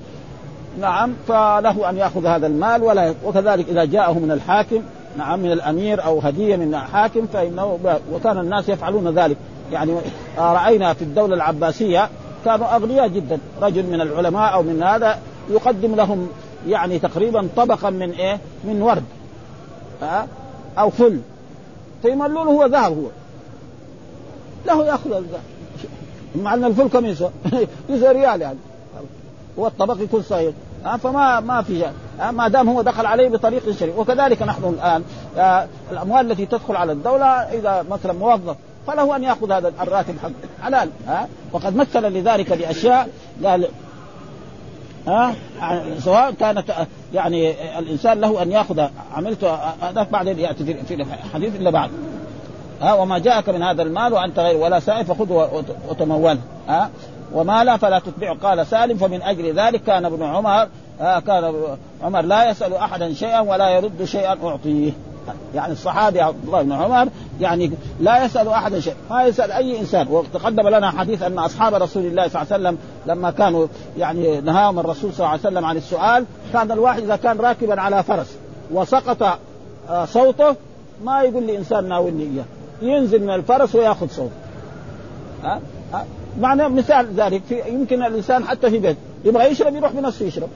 نعم فله أن يأخذ هذا المال ولا وكذلك إذا جاءه من الحاكم نعم من الأمير أو هدية من حاكم فإنه وكان الناس يفعلون ذلك. يعني رأينا في الدولة العباسية كانوا أغنياء جدا. رجل من العلماء أو من هذا يقدم لهم يعني تقريبا طبقا من إيه؟ من ورد ها أو فل. فيملون هو ذهب هو. له يأخذ الذهب مع إن الفل كم يسوى؟ يسوى ريال يعني. هو الطبق يكون صغير فما ما في ما دام هو دخل عليه بطريق شريف وكذلك نحن الآن الأموال التي تدخل على الدولة إذا مثلا موظف فله أن يأخذ هذا الراتب حقه. حلال ها وقد مثل لذلك بأشياء قال ها سواء كانت يعني الإنسان له أن يأخذ عملت هذاك بعدين يأتي في الحديث إلا بعد. ها وما جاءك من هذا المال وأنت غير ولا سائل فخذه وتموله. ها وما لا فلا تتبعه. قال سالم فمن أجل ذلك كان ابن عمر آه كان عمر لا يسأل أحدا شيئا ولا يرد شيئا أعطيه. يعني الصحابي عبد الله بن عمر يعني لا يسأل أحدا شيئا ما يسأل أي إنسان. وتقدم لنا حديث أن أصحاب رسول الله صلى الله عليه وسلم لما كانوا يعني نهاهم الرسول صلى الله عليه وسلم عن السؤال كان الواحد إذا كان راكبا على فرس وسقط آه صوته ما يقول لإنسان ناولني إياه. ينزل من الفرس ويأخذ صوته. ها؟ ها؟ معنى مثال ذلك في يمكن الإنسان حتى في بيت يبغى يشرب يروح بنفسه يشرب.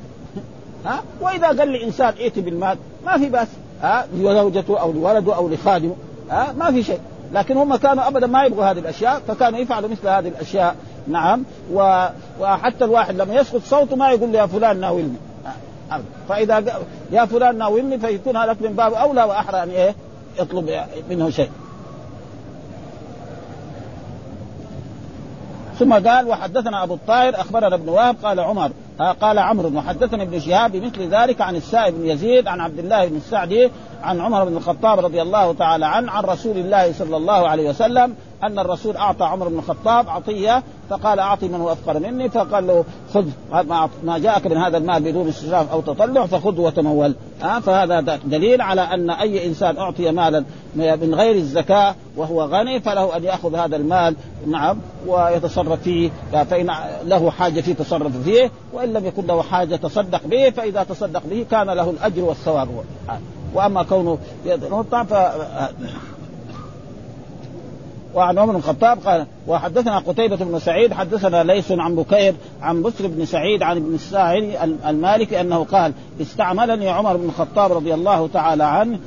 ها؟ وإذا قال لي إنسان ائت بالمال ما في بأس. ها؟ لزوجته أو لولده أو لخادمه. ها؟ ما في شيء. لكن هم كانوا ابدا ما يبغوا هذه الأشياء فكانوا يفعلوا مثل هذه الأشياء. نعم. و... وحتى الواحد لما يسقط صوته ما يقول يا فلان ناولني فإذا يا فلان ناولني فيكون هذا من باب أولى وأحرى ان إيه؟ يطلب منه شيء. ثم قال وحدثنا أبو الطاهر أخبرنا ابن وهب قال عمر قال عمرو وحدثني ابن شهاب بمثل ذلك عن السائب بن يزيد عن عبد الله بن السعدي عن عمر بن الخطاب رضي الله تعالى عنه عن رسول الله صلى الله عليه وسلم أن الرسول أعطى عمر بن الخطاب عطية فقال أعطي من هو افقر مني فقال له خذ ما جاءك من هذا المال بدون استشراف أو تطلع فخذه وتمول. ها؟ فهذا دليل على أن أي إنسان أعطي مالا من غير الزكاة وهو غني فله أن يأخذ هذا المال نعم ويتصرف فيه. فإن له حاجة فيه تصرف فيه وإن لم يكن له حاجة تصدق به فإذا تصدق به كان له الأجر والثواب. وأما كونه ف وعن عمر بن الخطاب قال وحدثنا قتيبة بن سعيد حدثنا ليس عن بكير عن بسر بن سعيد عن ابن الساعد المالكي أنه قال استعملني عمر بن الخطاب رضي الله تعالى عنه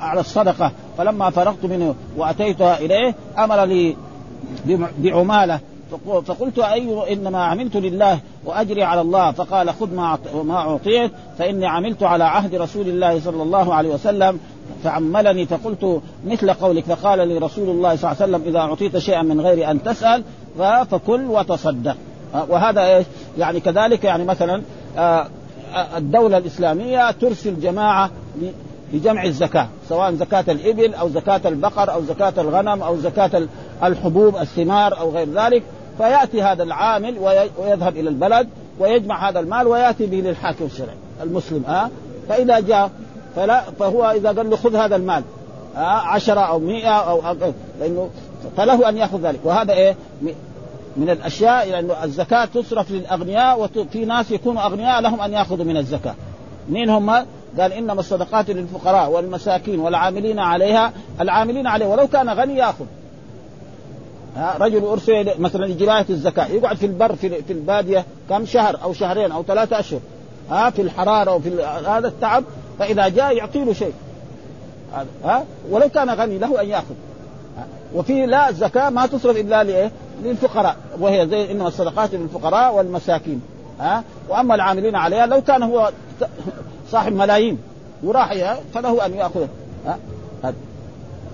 على الصدقة فلما فرغت منه واتيتها إليه أمر لي بعمالة فقلت أي إنما عملت لله وأجري على الله فقال خذ ما ما أعطيت فإني عملت على عهد رسول الله صلى الله عليه وسلم فعملني فقلت مثل قولك فقال لي رسول الله صلى الله عليه وسلم إذا أعطيت شيئا من غير أن تسأل فكل وتصدق. وهذا إيش؟ يعني كذلك يعني مثلا الدولة الإسلامية ترسل جماعة لجمع الزكاة سواء زكاة الإبل أو زكاة البقر أو زكاة الغنم أو زكاة الحبوب الثمار أو غير ذلك. فيأتي هذا العامل ويذهب إلى البلد ويجمع هذا المال ويأتي به للحاكم الشرعي المسلم ها فإذا جاء فلا فهو إذا قال له خذ هذا المال عشرة أو مئة أو لأنه فله أن يأخذ ذلك. وهذا إيه؟ من الأشياء لأنه الزكاة تصرف للأغنياء وفي ناس يكونوا أغنياء لهم أن يأخذوا من الزكاة. مين هم؟ قال إنما الصدقات للفقراء والمساكين والعاملين عليها العاملين عليه ولو كان غني يأخذ. ها رجل أرسل مثلا لجبايه الزكاة يقعد في البر في, في البادية كم شهر أو شهرين أو ثلاثة أشهر ها في الحرارة وفي هذا التعب فإذا جاء يعطي له شيء ها؟ ولو كان غني له أن يأخذ. وفي لا الزكاة ما تصرف إلا لإيه؟ للفقراء. وهي زي إنما الصدقات للفقراء والمساكين ها؟ وأما العاملين عليها لو كان هو صاحب ملايين وراح فله أن ياخذ ها؟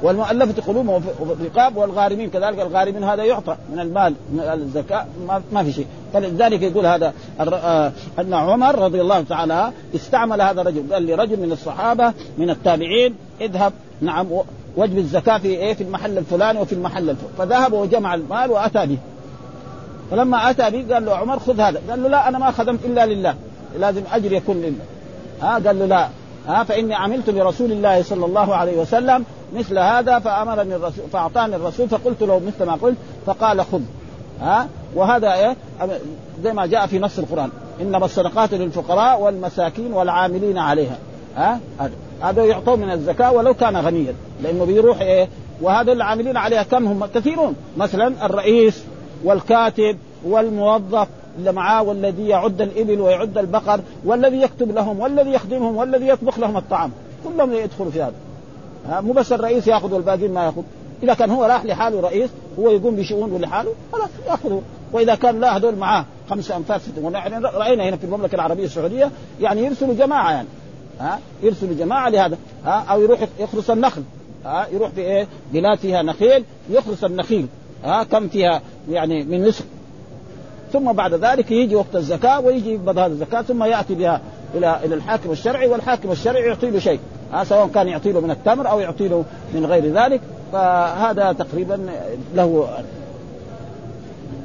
والمؤلفة قلوبهم الرقاب والغارمين كذلك الغارمين هذا يعطى من المال من الزكاة ما, في شيء. فلذلك يقول هذا آه، أن عمر رضي الله تعالى استعمل هذا الرجل قال لرجل من الصحابة من التابعين اذهب نعم وجب الزكاة في إيه؟ في المحل الفلاني وفي المحل الفلاني فذهب وجمع المال وأتى به. فلما أتى به قال له عمر خذ هذا. قال له لا أنا ما خدمت إلا لله لازم أجر يكون لله. ها؟ قال له لا. ها فإني عملت لرسول الله صلى الله عليه وسلم مثل هذا فأمرني الرسول فأعطاني الرسول فقلت له مثل ما قلت فقال خذ ها وهذا إيه زي ما جاء في نص القرآن إنما الصدقات للفقراء والمساكين والعاملين عليها ها هذا يعطون من الزكاة ولو كان غنيا لأنه بيروح إيه وهذا العاملين عليها كم هم كثيرون مثلا الرئيس والكاتب والموظف اللي معاه والذي يعد الإبل ويعد البقر والذي يكتب لهم والذي يخدمهم والذي يطبخ لهم الطعام. كلهم يدخلوا في هذا. ها مو بس الرئيس يأخذ والباقيين ما يأخذ. إذا كان هو راح لحاله رئيس هو يقوم بشؤونه لحاله خلاص يأخذه. وإذا كان لا هذول معاه خمسه أنفاس ونحن رأينا هنا في المملكة العربية السعودية يعني يرسلوا جماعة يعني. ها يرسلوا جماعة لهذا. ها أو يروح يخرس النخل. ها يروح في إيه بلاد فيها نخيل يخرس النخيل. ها كم فيها يعني من نصف ثم بعد ذلك يجي وقت الزكاة ويجي يقبض هذه الزكاة ثم يأتي بها إلى إلى الحاكم الشرعي والحاكم الشرعي يعطي له شيء. ها سواء كان يعطي له من التمر أو يعطي له من غير ذلك فهذا تقريبا له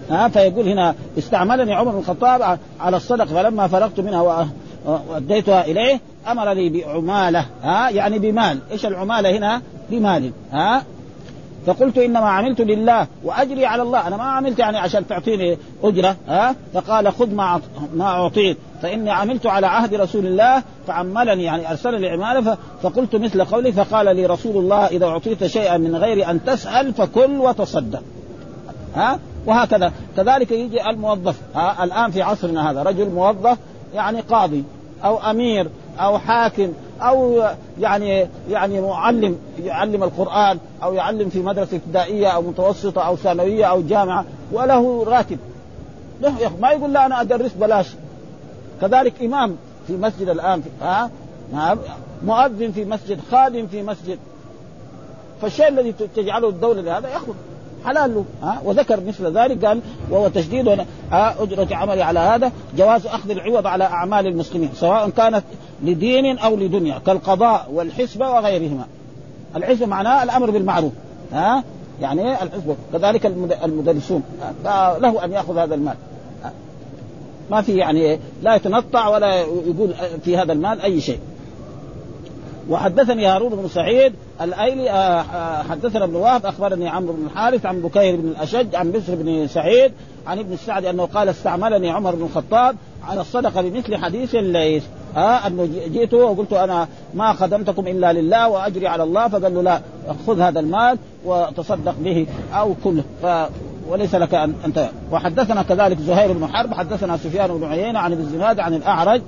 ها فيقول هنا استعملني عمر بن الخطاب على الصدق فلما فرغت منها وأديتها إليه امرني بعمالة ها يعني بمال. إيش العمالة هنا؟ بمال ها. فقلت إنما عملت لله وأجري على الله. أنا ما عملت يعني عشان تعطيني أجرة ها؟ فقال خذ ما ما أعطيت. فإني عملت على عهد رسول الله فعملني يعني أرسلني عماله فقلت مثل قولي فقال لي رسول الله إذا أعطيت شيئا من غير أن تسأل فكل وتصدق. ها؟ وهكذا. كذلك يجي الموظف ها؟ الآن في عصرنا هذا رجل موظف يعني قاضي أو أمير أو حاكم أو يعني يعني معلم يعلم القرآن أو يعلم في مدرسة ابتدائية أو متوسطة أو ثانوية أو جامعة وله راتب. له ما يقول لا أنا أدرس بلاش. كذلك إمام في مسجد الآن في ها؟ نعم. مؤذن في مسجد خادم في مسجد. فالشيء الذي تجعله الدولة لهذا ياخذ حلال له. ها؟ وذكر مثل ذلك قال وهو تشديد أجرة عمل على هذا. جواز أخذ العوض على أعمال المسلمين سواء كانت لدين أو لدنيا كالقضاء والحسبة وغيرهما. الحسبة معناه الأمر بالمعروف ها؟ يعني الحسبة؟ كذلك المدرسون له أن يأخذ هذا المال ما في يعني لا يتنطع ولا يقول في هذا المال أي شيء. وحدثني هارون بن سعيد الأيلي آه، آه، حدثنا ابن وهب أخبرني عمرو بن الحارث عن بكير بن الأشج عن بشر بن سعيد عن ابن السعد أنه قال استعملني عمر بن الخطاب على الصدقة بمثل حديث الليث ها آه أنه جئت وقلت أنا ما خدمتكم إلا لله وأجري على الله فقال له لا خذ هذا المال وتصدق به أو كله. ف وليس لك ان انت وحدثنا كذلك زهير بن حرب حدثنا سفيان بن عيينة عن ابن الزناد عن الأعرج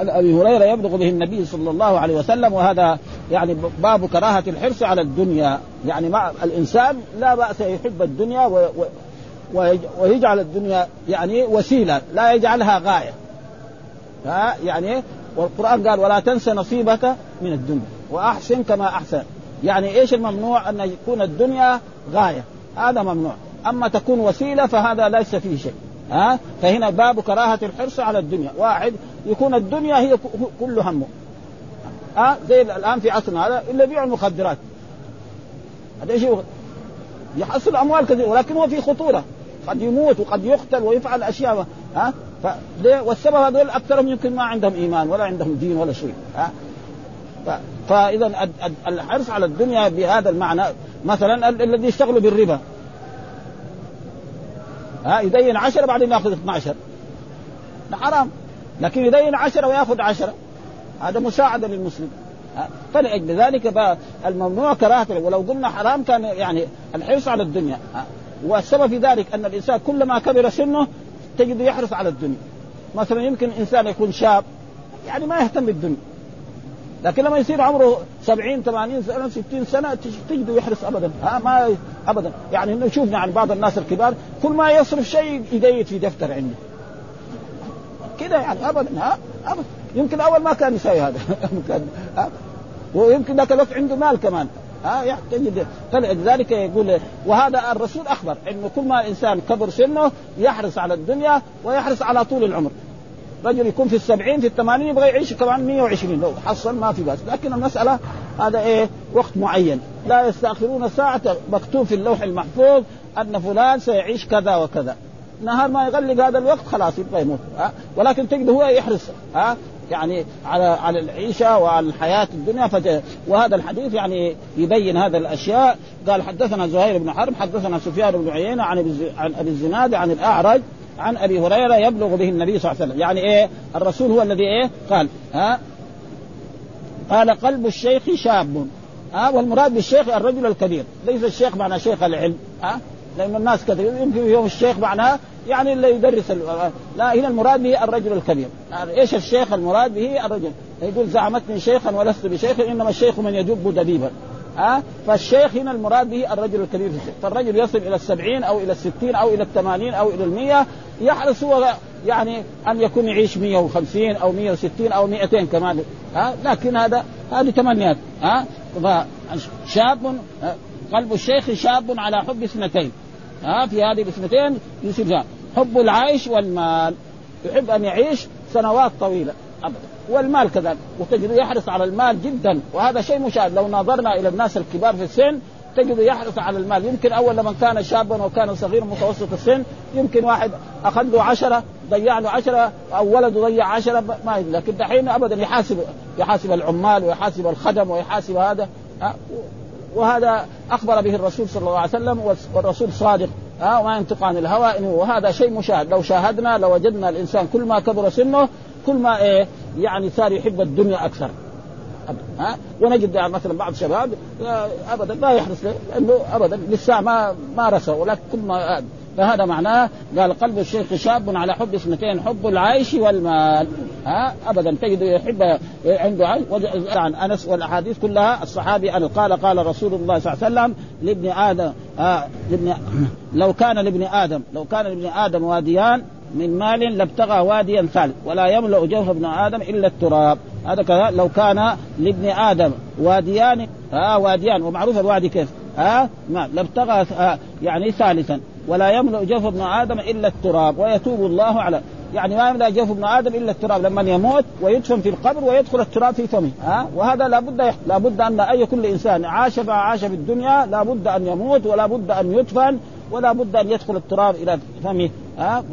أبي هريرة يبلغ به النبي صلى الله عليه وسلم وهذا يعني باب كراهة الحرص على الدنيا. يعني مع الإنسان لا بأس يحب الدنيا و و ويجعل الدنيا يعني وسيلة لا يجعلها غاية. ها؟ يعني والقرآن قال ولا تنس نصيبك من الدنيا. وأحسن كما أحسن. يعني إيش الممنوع؟ أن يكون الدنيا غاية. هذا ممنوع. أما تكون وسيلة فهذا ليس فيه شيء. ها؟ فهنا باب كراهة الحرص على الدنيا. واحد يكون الدنيا هي كل همه. ها؟ زي الآن في عصرنا هذا إلا يبيع المخدرات. هذا إيش يحصل أموال كثيرة ولكن هو في خطورة. قد يموت وقد يقتل ويفعل أشياء ها؟ والسبب هذول أكثرهم يمكن ما عندهم إيمان ولا عندهم دين ولا شيء ها؟ فإذا الحرص على الدنيا بهذا المعنى مثلا الذي يشتغلوا بالربا. ها يدين عشرة بعدين ياخذ 12 حرام. لكن يدين عشرة وياخذ عشرة. هذا مساعدة للمسلم. فلأجل ذلك الممنوع كراهة ولو قلنا حرام كان يعني الحرص على الدنيا. والسبب في ذلك أن الإنسان كلما كبر سنه تجد يحرص على الدنيا. مثلا يمكن إنسان يكون شاب يعني ما يهتم بالدنيا. لكن لما يصير عمره 70 80 سنة 60 سنة تجده يحرص ابدا. ها ما ابدا. يعني نشوف يعني بعض الناس الكبار كل ما يصرف شيء يديت في دفتر عنده. كده يعني ابدا. ها ابدا. يمكن أول ما كان يسوي هذا. ها ويمكن ذاك الوقت عنده مال كمان. ها تجد. فلذلك يقول وهذا الرسول أخبر إنه كل ما الانسان كبر سنه يحرص على الدنيا ويحرص على طول العمر. رجل يكون في السبعين في الثمانين يبغى يعيش كمان 120 لو حصل ما في بس لكن المسألة هذا إيه؟ وقت معين. لا يستأخرون ساعة مكتوب في اللوح المحفوظ أن فلان سيعيش كذا وكذا. نهار ما يغلق هذا الوقت خلاص يبغى يموت. ها؟ ولكن تجد هو يحرص. ها؟ يعني على على العيشة وعلى الحياة الدنيا. فت... وهذا الحديث يعني يبين هذا الأشياء. قال حدثنا زهير بن حرب حدثنا سفيان بن عيينة عن عن أبي الزناد عن الأعرج عن أبي هريرة يبلغ به النبي صلى الله عليه وسلم. يعني إيه؟ الرسول هو الذي إيه؟ قال ها؟ قال قلب الشيخ شاب. ها؟ والمراد بالشيخ الرجل الكبير. ليس الشيخ معنى شيخ العلم. ها؟ لأن الناس كثير يمكن يوم الشيخ معناه يعني اللي يدرس لا هنا المراد به الرجل الكبير. يعني إيش الشيخ المراد به؟ الرجل. يقول زعمتني شيخا ولست بشيخ إنما الشيخ من يدب دبيبا. ها فالشيخ هنا المراد به الرجل الكبير في السن فالرجل يصل إلى السبعين أو إلى الستين أو إلى الثمانين أو إلى المية. يحرص هو يعني أن يكون يعيش 150 أو 160 أو 200 كمان. ها لكن هذا هذه تمنيات ها شاب قلب الشيخ شاب على حب اثنتين. ها في هذه الاثنتين يصير حب العيش والمال. يحب أن يعيش سنوات طويلة. ابدا. والمال كذلك وتجد يحرص على المال جدا. وهذا شيء مشاهد. لو نظرنا إلى الناس الكبار في السن تجد يحرص على المال. يمكن أول لما كان شابا وكان صغيرا متوسط السن يمكن واحد أخذ له عشرة ضيع له عشرة أو ولده ضيع عشرة ما لكن دحين ابدا يحاسب يحاسب العمال ويحاسب الخدم ويحاسب هذا. وهذا أخبر به الرسول صلى الله عليه وسلم والرسول صادق. ها؟ وما ينطق عن الهوى وهذا شيء مشاهد. لو شاهدنا لوجدنا الإنسان كل ما كبر سنه كل ما إيه يعني صار يحب الدنيا أكثر. ها؟ ونجد يعني مثلا بعض الشباب ابدا لا يحرص لأنه ابدا لسه ما مارسه ولكن كل ما فهذا معناه قال قلب الشيخ شاب على حب اثنتين حب العيش والمال. ها؟ ابدا تجد يحب عنده عيش. عن أنس والأحاديث كلها الصحابي أن قال قال رسول الله صلى الله عليه وسلم لابن آدم آه لابن لو كان لابن آدم لو كان لابن آدم واديان من مال لابتغى واديا ثالث ولا يملأ جوف ابن آدم إلا التراب. هذا كذا لو كان لابن آدم واديان آه واديان ومعروف الوادي كيف؟ ها آه ما لابتغى آه يعني ثالثا. ولا يملأ جوف ابن آدم إلا التراب ويتوب الله على يعني ما يملأ جوف ابن آدم إلا التراب. لما يموت ويدفن في القبر ويدخل التراب في فمه ها آه وهذا لابد لابد أن أي كل إنسان عاش فعاش في الدنيا لابد أن يموت ولا بد أن يدفن. ولا بد أن يدخل التراب إلى فمه ها؟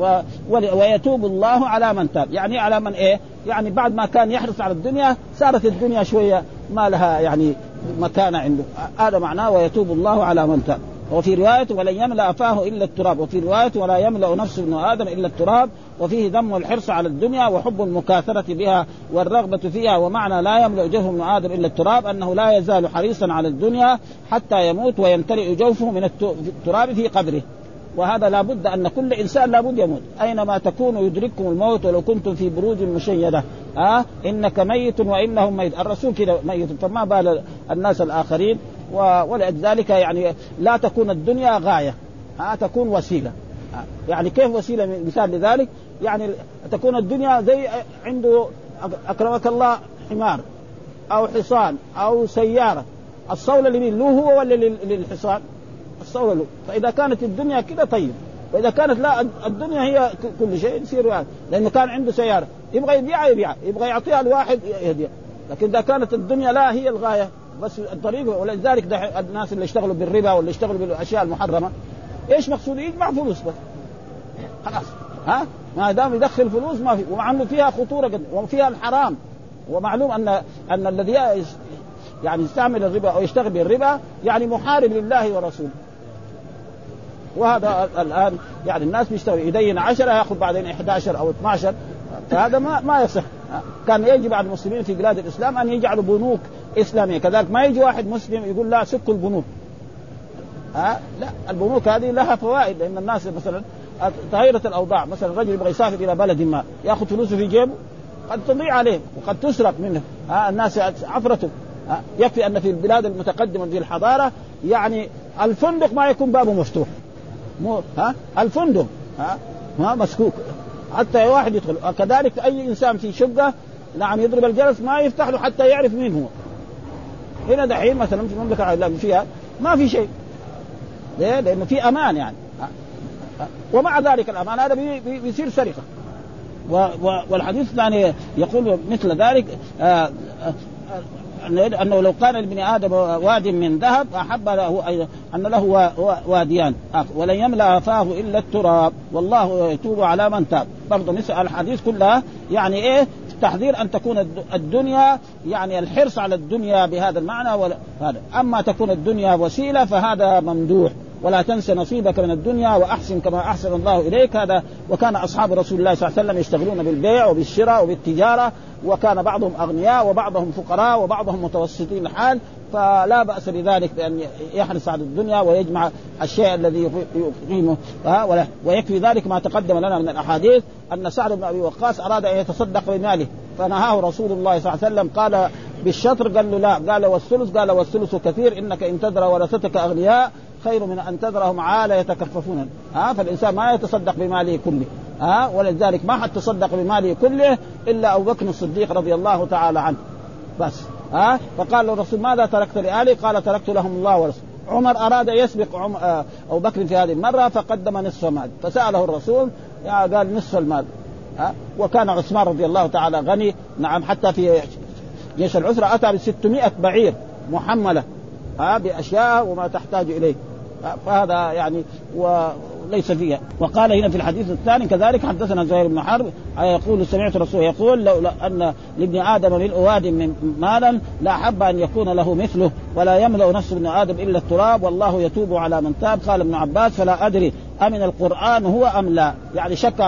ويتوب الله على من تاب. يعني على من إيه؟ يعني بعد ما كان يحرص على الدنيا صارت الدنيا شوية ما لها يعني مكانة عنده. هذا معناه ويتوب الله على من تاب. وفي رواية ولن يملأ فاه إلا التراب. وفي رواية ولا يملأ نفس ابن آدم إلا التراب. وفيه ذم الحرص على الدنيا وحب المكاثرة بها والرغبة فيها. ومعنى لا يملأ جوف ابن آدم إلا التراب أنه لا يزال حريصا على الدنيا حتى يموت ويمتلئ جوفه من التراب في قبره. وهذا لابد أن كل إنسان لابد يموت. أينما تكونوا يدرككم الموت ولو كنتم في بروج مشيدة. ها آه؟ إنك ميت وإنهم ميت. الرسول كذا ميت. فما بال الناس الآخرين؟ ولذلك يعني لا تكون الدنيا غاية. ها تكون وسيلة. يعني كيف وسيلة؟ مثال لذلك يعني تكون الدنيا زي عنده أكرمك الله حمار أو حصان أو سيارة. الصولة لمين له هو ولا للحصان؟ الصورة له. فإذا كانت الدنيا كده طيب. وإذا كانت لا الدنيا هي كل شيء يصير يعني. لأنه كان عنده سيارة. يبغى يبيعها يبيعها. يبغى يعطيها لواحد يهديها. لكن إذا كانت الدنيا لا هي الغاية. بس الطريق ولذلك الناس اللي اشتغلوا بالربا واللي اشتغلوا بالأشياء المحرمة إيش مقصود؟ يجمع فلوس بس. خلاص. ها؟ ما دام يدخل فلوس ما في ومع إنه فيها خطورة قد وفيها الحرام. ومعلوم أن أن الذي يعني يستعمل الربا أو يشتغل بالربا يعني محارب لله ورسوله. وهذا الآن يعني الناس بيشتغل يدين 10 يأخذ بعدين 11 أو 12 فهذا ما ما يصح. كان يجب على المسلمين في بلاد الإسلام أن يجعلوا بنوك إسلامية. كذلك ما يجي واحد مسلم يقول لا سكوا البنوك. ها؟ لا البنوك هذه لها فوائد لأن الناس مثلا تغيرت الأوضاع مثلا رجل يبغى يسافر إلى بلد ما يأخذ فلوسه في جيبه قد تضيع عليه وقد تسرق منه. ها؟ الناس عفرته ها؟ يكفي أن في البلاد المتقدمة في الحضارة يعني الفندق ما يكون بابه مفتوح. مو ها؟ الفندق. ها؟ ما مسكوك. حتى واحد يدخل. كذلك أي إنسان في شقة نعم يضرب الجرس ما يفتح له حتى يعرف مين هو. هنا دحين مثلا في المملكه اللي فيها ما في شيء. ليه؟ لأنه في أمان يعني. ومع ذلك الأمان هذا بيصير سرقة. والحديث الثاني يقول مثل ذلك آآ آآ أنه لو كان لابن آدم واد من ذهب أحب له أن له واديان. ولن يملأ فاه إلا التراب. والله يتوب على من تاب. برضه مثل الحديث كلها. يعني إيه؟ تحذير أن تكون الدنيا يعني الحرص على الدنيا بهذا المعنى هذا. أما تكون الدنيا وسيلة فهذا ممدوح. ولا تنس نصيبك من الدنيا وأحسن كما أحسن الله إليك. هذا وكان أصحاب رسول الله صلى الله عليه وسلم يشتغلون بالبيع وبالشراء وبالتجارة. وكان بعضهم أغنياء وبعضهم فقراء وبعضهم متوسطين الحال فلا بأس بذلك بأن يحرص على الدنيا ويجمع الشيء الذي يقيمه. ويكفي ذلك ما تقدم لنا من الأحاديث أن سعد بن أبي وقاص أراد أن يتصدق بماله. فنهاه رسول الله صلى الله عليه وسلم قال بالشطر قال له لا قال والثلث قال والثلث كثير إنك إن تدرى ورثتك أغنياء خير من أن تذرهم عالة يتكففون. ها فالإنسان ما يتصدق بماله كله. ها؟ ولذلك ما حد تصدق بماله كله إلا أبو بكر الصديق رضي الله تعالى عنه. بس ها؟ فقال له الرسول ماذا تركت لآلي؟ قال تركت لهم الله ورسوله. عمر أراد يسبق عم... أبو بكر في هذه المرة فقدم نصف مال فسأله الرسول قال نصف المال. ها؟ وكان عثمان رضي الله تعالى غني نعم حتى في جيش العسرة أتى ب 600 بعير محملة ها؟ بأشياء وما تحتاج إليه. فهذا يعني وليس فيها. وقال هنا في الحديث الثاني كذلك حدثنا زهير بن حرب يقول سمعت الرسول يقول لو أن لابن آدم من اواد من مالا لاحب أن يكون له مثله ولا يملأ نفس ابن آدم إلا التراب والله يتوب على من تاب. قال ابن عباس فلا أدري أمن القرآن هو أم لا؟ يعني شك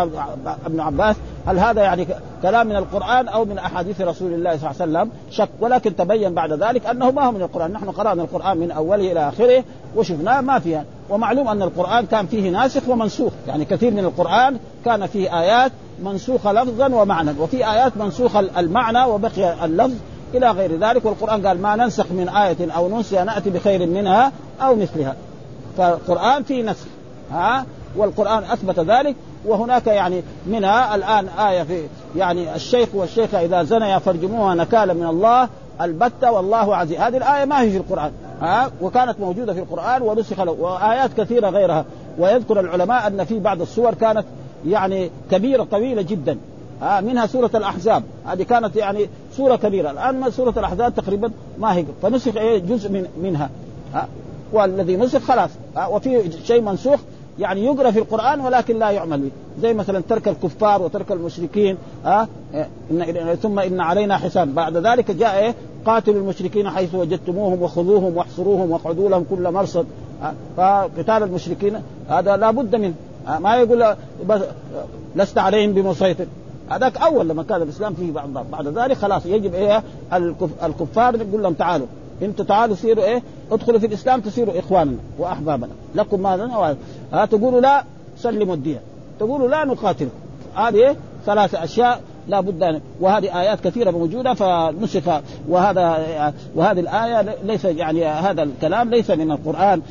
ابن عباس هل هذا يعني كلام من القرآن أو من أحاديث رسول الله صلى الله عليه وسلم؟ شك ولكن تبين بعد ذلك أنه ما هو من القرآن. نحن قرأنا القرآن من أوله إلى آخره وشفناه ما فيها ومعلوم أن القرآن كان فيه ناسخ ومنسوخ. يعني كثير من القرآن كان فيه آيات منسوخه لفظا ومعنى وفي آيات منسوخه المعنى وبقي اللفظ إلى غير ذلك. والقرآن قال ما ننسخ من آية أو ننسي نأتي بخير منها أو مثلها. فالقرآن فيه نسخ. ها؟ والقرآن أثبت ذلك وهناك يعني منها الآن آية في يعني الشيخ والشيخه إذا زنيا فارجموها نكالا من الله البتة والله عزيز. هذه الآية ما هي في القرآن. ها؟ وكانت موجودة في القرآن ونسخ له وآيات كثيرة غيرها. ويذكر العلماء أن في بعض السور كانت يعني كبيرة طويلة جدا. ها؟ منها سورة الأحزاب. هذه كانت يعني سورة كبيرة. الآن سورة الأحزاب تقريبا ما هي. فنسخ إيه؟ جزء من منها. ها؟ والذي نسخ خلاص. وفي شيء منسوخ يعني يقرأ في القرآن ولكن لا يعمل به زي مثلا ترك الكفار وترك المشركين ها أه؟ إن ثم إن علينا حساب بعد ذلك جاء إيه؟ قاتلوا المشركين حيث وجدتموهم وخذوهم واحصروهم واقعدوا لهم كل مرصد أه؟ فقتال المشركين هذا لا بد منه أه؟ ما يقول لست عليهم بمسيطر هذاك أول لما كان الإسلام فيه بعد بعد ذلك خلاص يجب إيه الكفار يقول لهم تعالوا أنتم تعالوا سيروا إيه ادخلوا في الإسلام تصيروا إخواننا وأحبابنا. لكم ماذا؟ ها تقولوا لا سلموا الدين. تقولوا لا نقاتل هذه؟ ثلاث أشياء لا بد وهذه آيات كثيرة موجودة فنسخ وهذا وهذه الآية ليس يعني هذا الكلام ليس من القرآن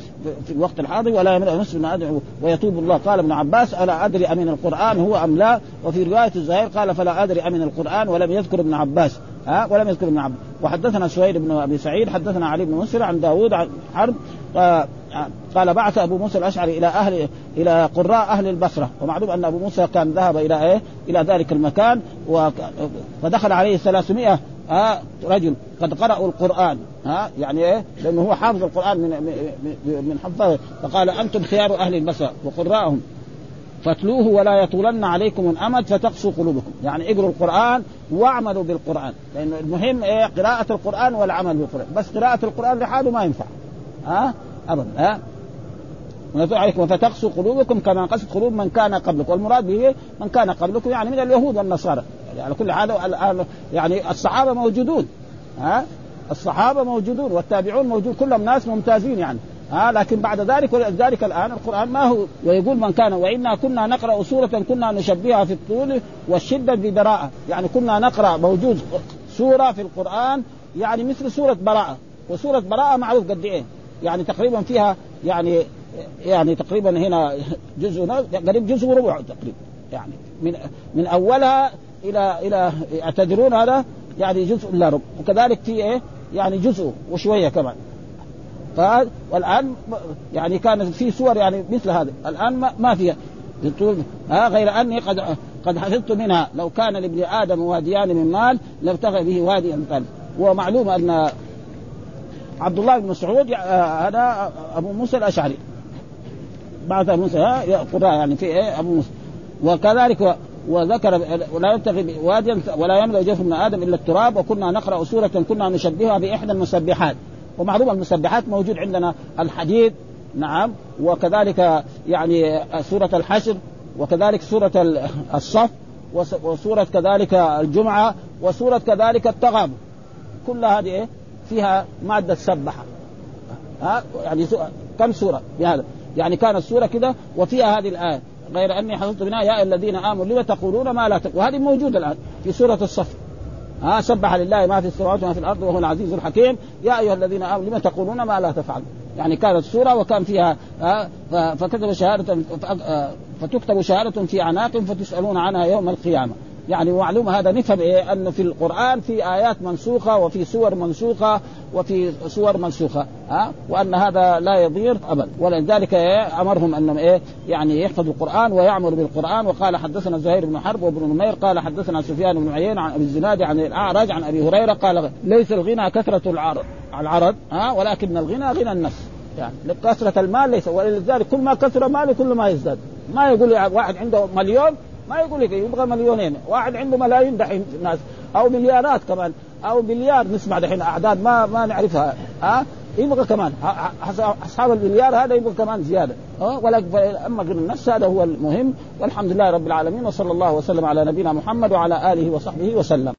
في الوقت الحاضر ولا يمنع مسلم أدعو ويتوب الله. قال ابن عباس ألا أدري امن القرآن هو أم لا؟ وفي رواية الزهير قال فلا أدري امن القرآن ولم يذكر ابن عباس. ها؟ ولم يذكر ابن عباس وحدثنا سهيل بن أبي سعيد حدثنا علي بن مسر عن داوود عن حرب قال بعث أبو موسى الأشعري إلى أهل إلى قراء أهل البصرة. ومعلوم أن أبو موسى كان ذهب إلى إيه؟ إلى ذلك المكان فدخل عليه 300 آه رجل قد قرأوا القرآن ها آه يعني إيه؟ لأنه هو حافظ القرآن من من, حفظه. فقال أنتم خيار أهل البصرة وقراءهم. فاتلوه ولا يطولن عليكم الأمد فتقسو قلوبكم، يعني اقروا القرآن واعملوا بالقرآن، لأنه المهم إيه؟ قراءة القرآن والعمل بالقرآن، بس قراءة القرآن لحاله ما ينفع. ها؟ أبدا ها؟ عليكم. فتقسو قلوبكم كما قست قلوب من كان قبلكم، والمراد به من كان قبلكم يعني من اليهود والنصارى، يعني على كل الان يعني الصحابة موجودون ها؟ الصحابة موجودون والتابعون موجود كلهم ناس ممتازين يعني ها؟ لكن بعد ذلك ولذلك الآن القرآن ما هو ويقول من كان وإنا كنا نقرأ سورة كنا نشبهها في الطول والشدة ببراءه يعني كنا نقرأ موجود سورة في القرآن يعني مثل سورة براءة. وسورة براءة معروف قد إيه؟ يعني تقريبا فيها يعني يعني تقريبا هنا جزء قريب جزء وربع تقريبا يعني. من من أولها إلى إلى تدرون هذا يعني جزء إلا ربع. وكذلك في إيه؟ يعني جزء وشوية كمان. والآن يعني كانت في صور يعني مثل هذا الآن ما فيها. ها غير أني قد قد حفظت منها. لو كان لابن آدم واديان من مال لابتغى به واديا من ومعلوم أن عبد الله بن مسعود هذا أبو موسى الأشعري. بعث موسى قراء يعني في إيه أبو موسى. وكذلك وذكر ولا يبتغي واديا ولا يملا جوف ابن آدم إلا التراب وكنا نقرأ سورة كنا نشبهها بإحدى المسبحات. ومعروف المسبحات موجود عندنا الحديد نعم وكذلك يعني سورة الحشر وكذلك سورة الصف وسورة كذلك الجمعة وسورة كذلك التغاب كل هذه إيه؟ فيها مادة سبحة. ها؟ يعني كم سورة بهذا يعني كانت سورة كده وفيها هذه الآية. غير أني حفظت منها يا الذين آمنوا لما تقولون ما لا تقولون وهذه موجودة الآن في سورة الصف. ها؟ سبح لله ما في السماوات وما في الأرض وهو العزيز الحكيم. يا أيها الذين آمنوا لما تقولون ما لا تفعلون. يعني كانت سورة وكان فيها فكتب شهادة فتكتب شهادة في أعناق فتسألون عنها يوم القيامة. يعني معلوم هذا نفهم إيه؟ انه في القرآن في آيات منسوخة وفي سور منسوخة وفي سور منسوخة ها؟ وأن هذا لا يضير ابدا ولذلك إيه؟ أمرهم أنهم إيه؟ يعني يحفظوا القرآن ويعملوا بالقرآن. وقال حدثنا زهير بن حرب وابن نمير قال حدثنا سفيان بن عيين عن أبي الزناد عن الأعرج عن أبي هريرة قال ليس الغنى كثرة العرض العرض ها؟ ولكن الغنى غنى النفس. يعني لكثرة المال ليس ولذلك كل ما كثر ماله كل ما يزداد. ما يقول واحد عنده مليون ما يقول لك يبغى مليونين. واحد عنده ملايين دحين ناس أو مليارات كمان. أو مليار نسمع دحين أعداد ما ما نعرفها. ها؟ يبغى كمان. أصحاب المليار هذا يبغى كمان زيادة. ها؟ ولكن أما النفس هذا هو المهم. والحمد لله رب العالمين. وصلى الله وسلم على نبينا محمد وعلى آله وصحبه وسلم.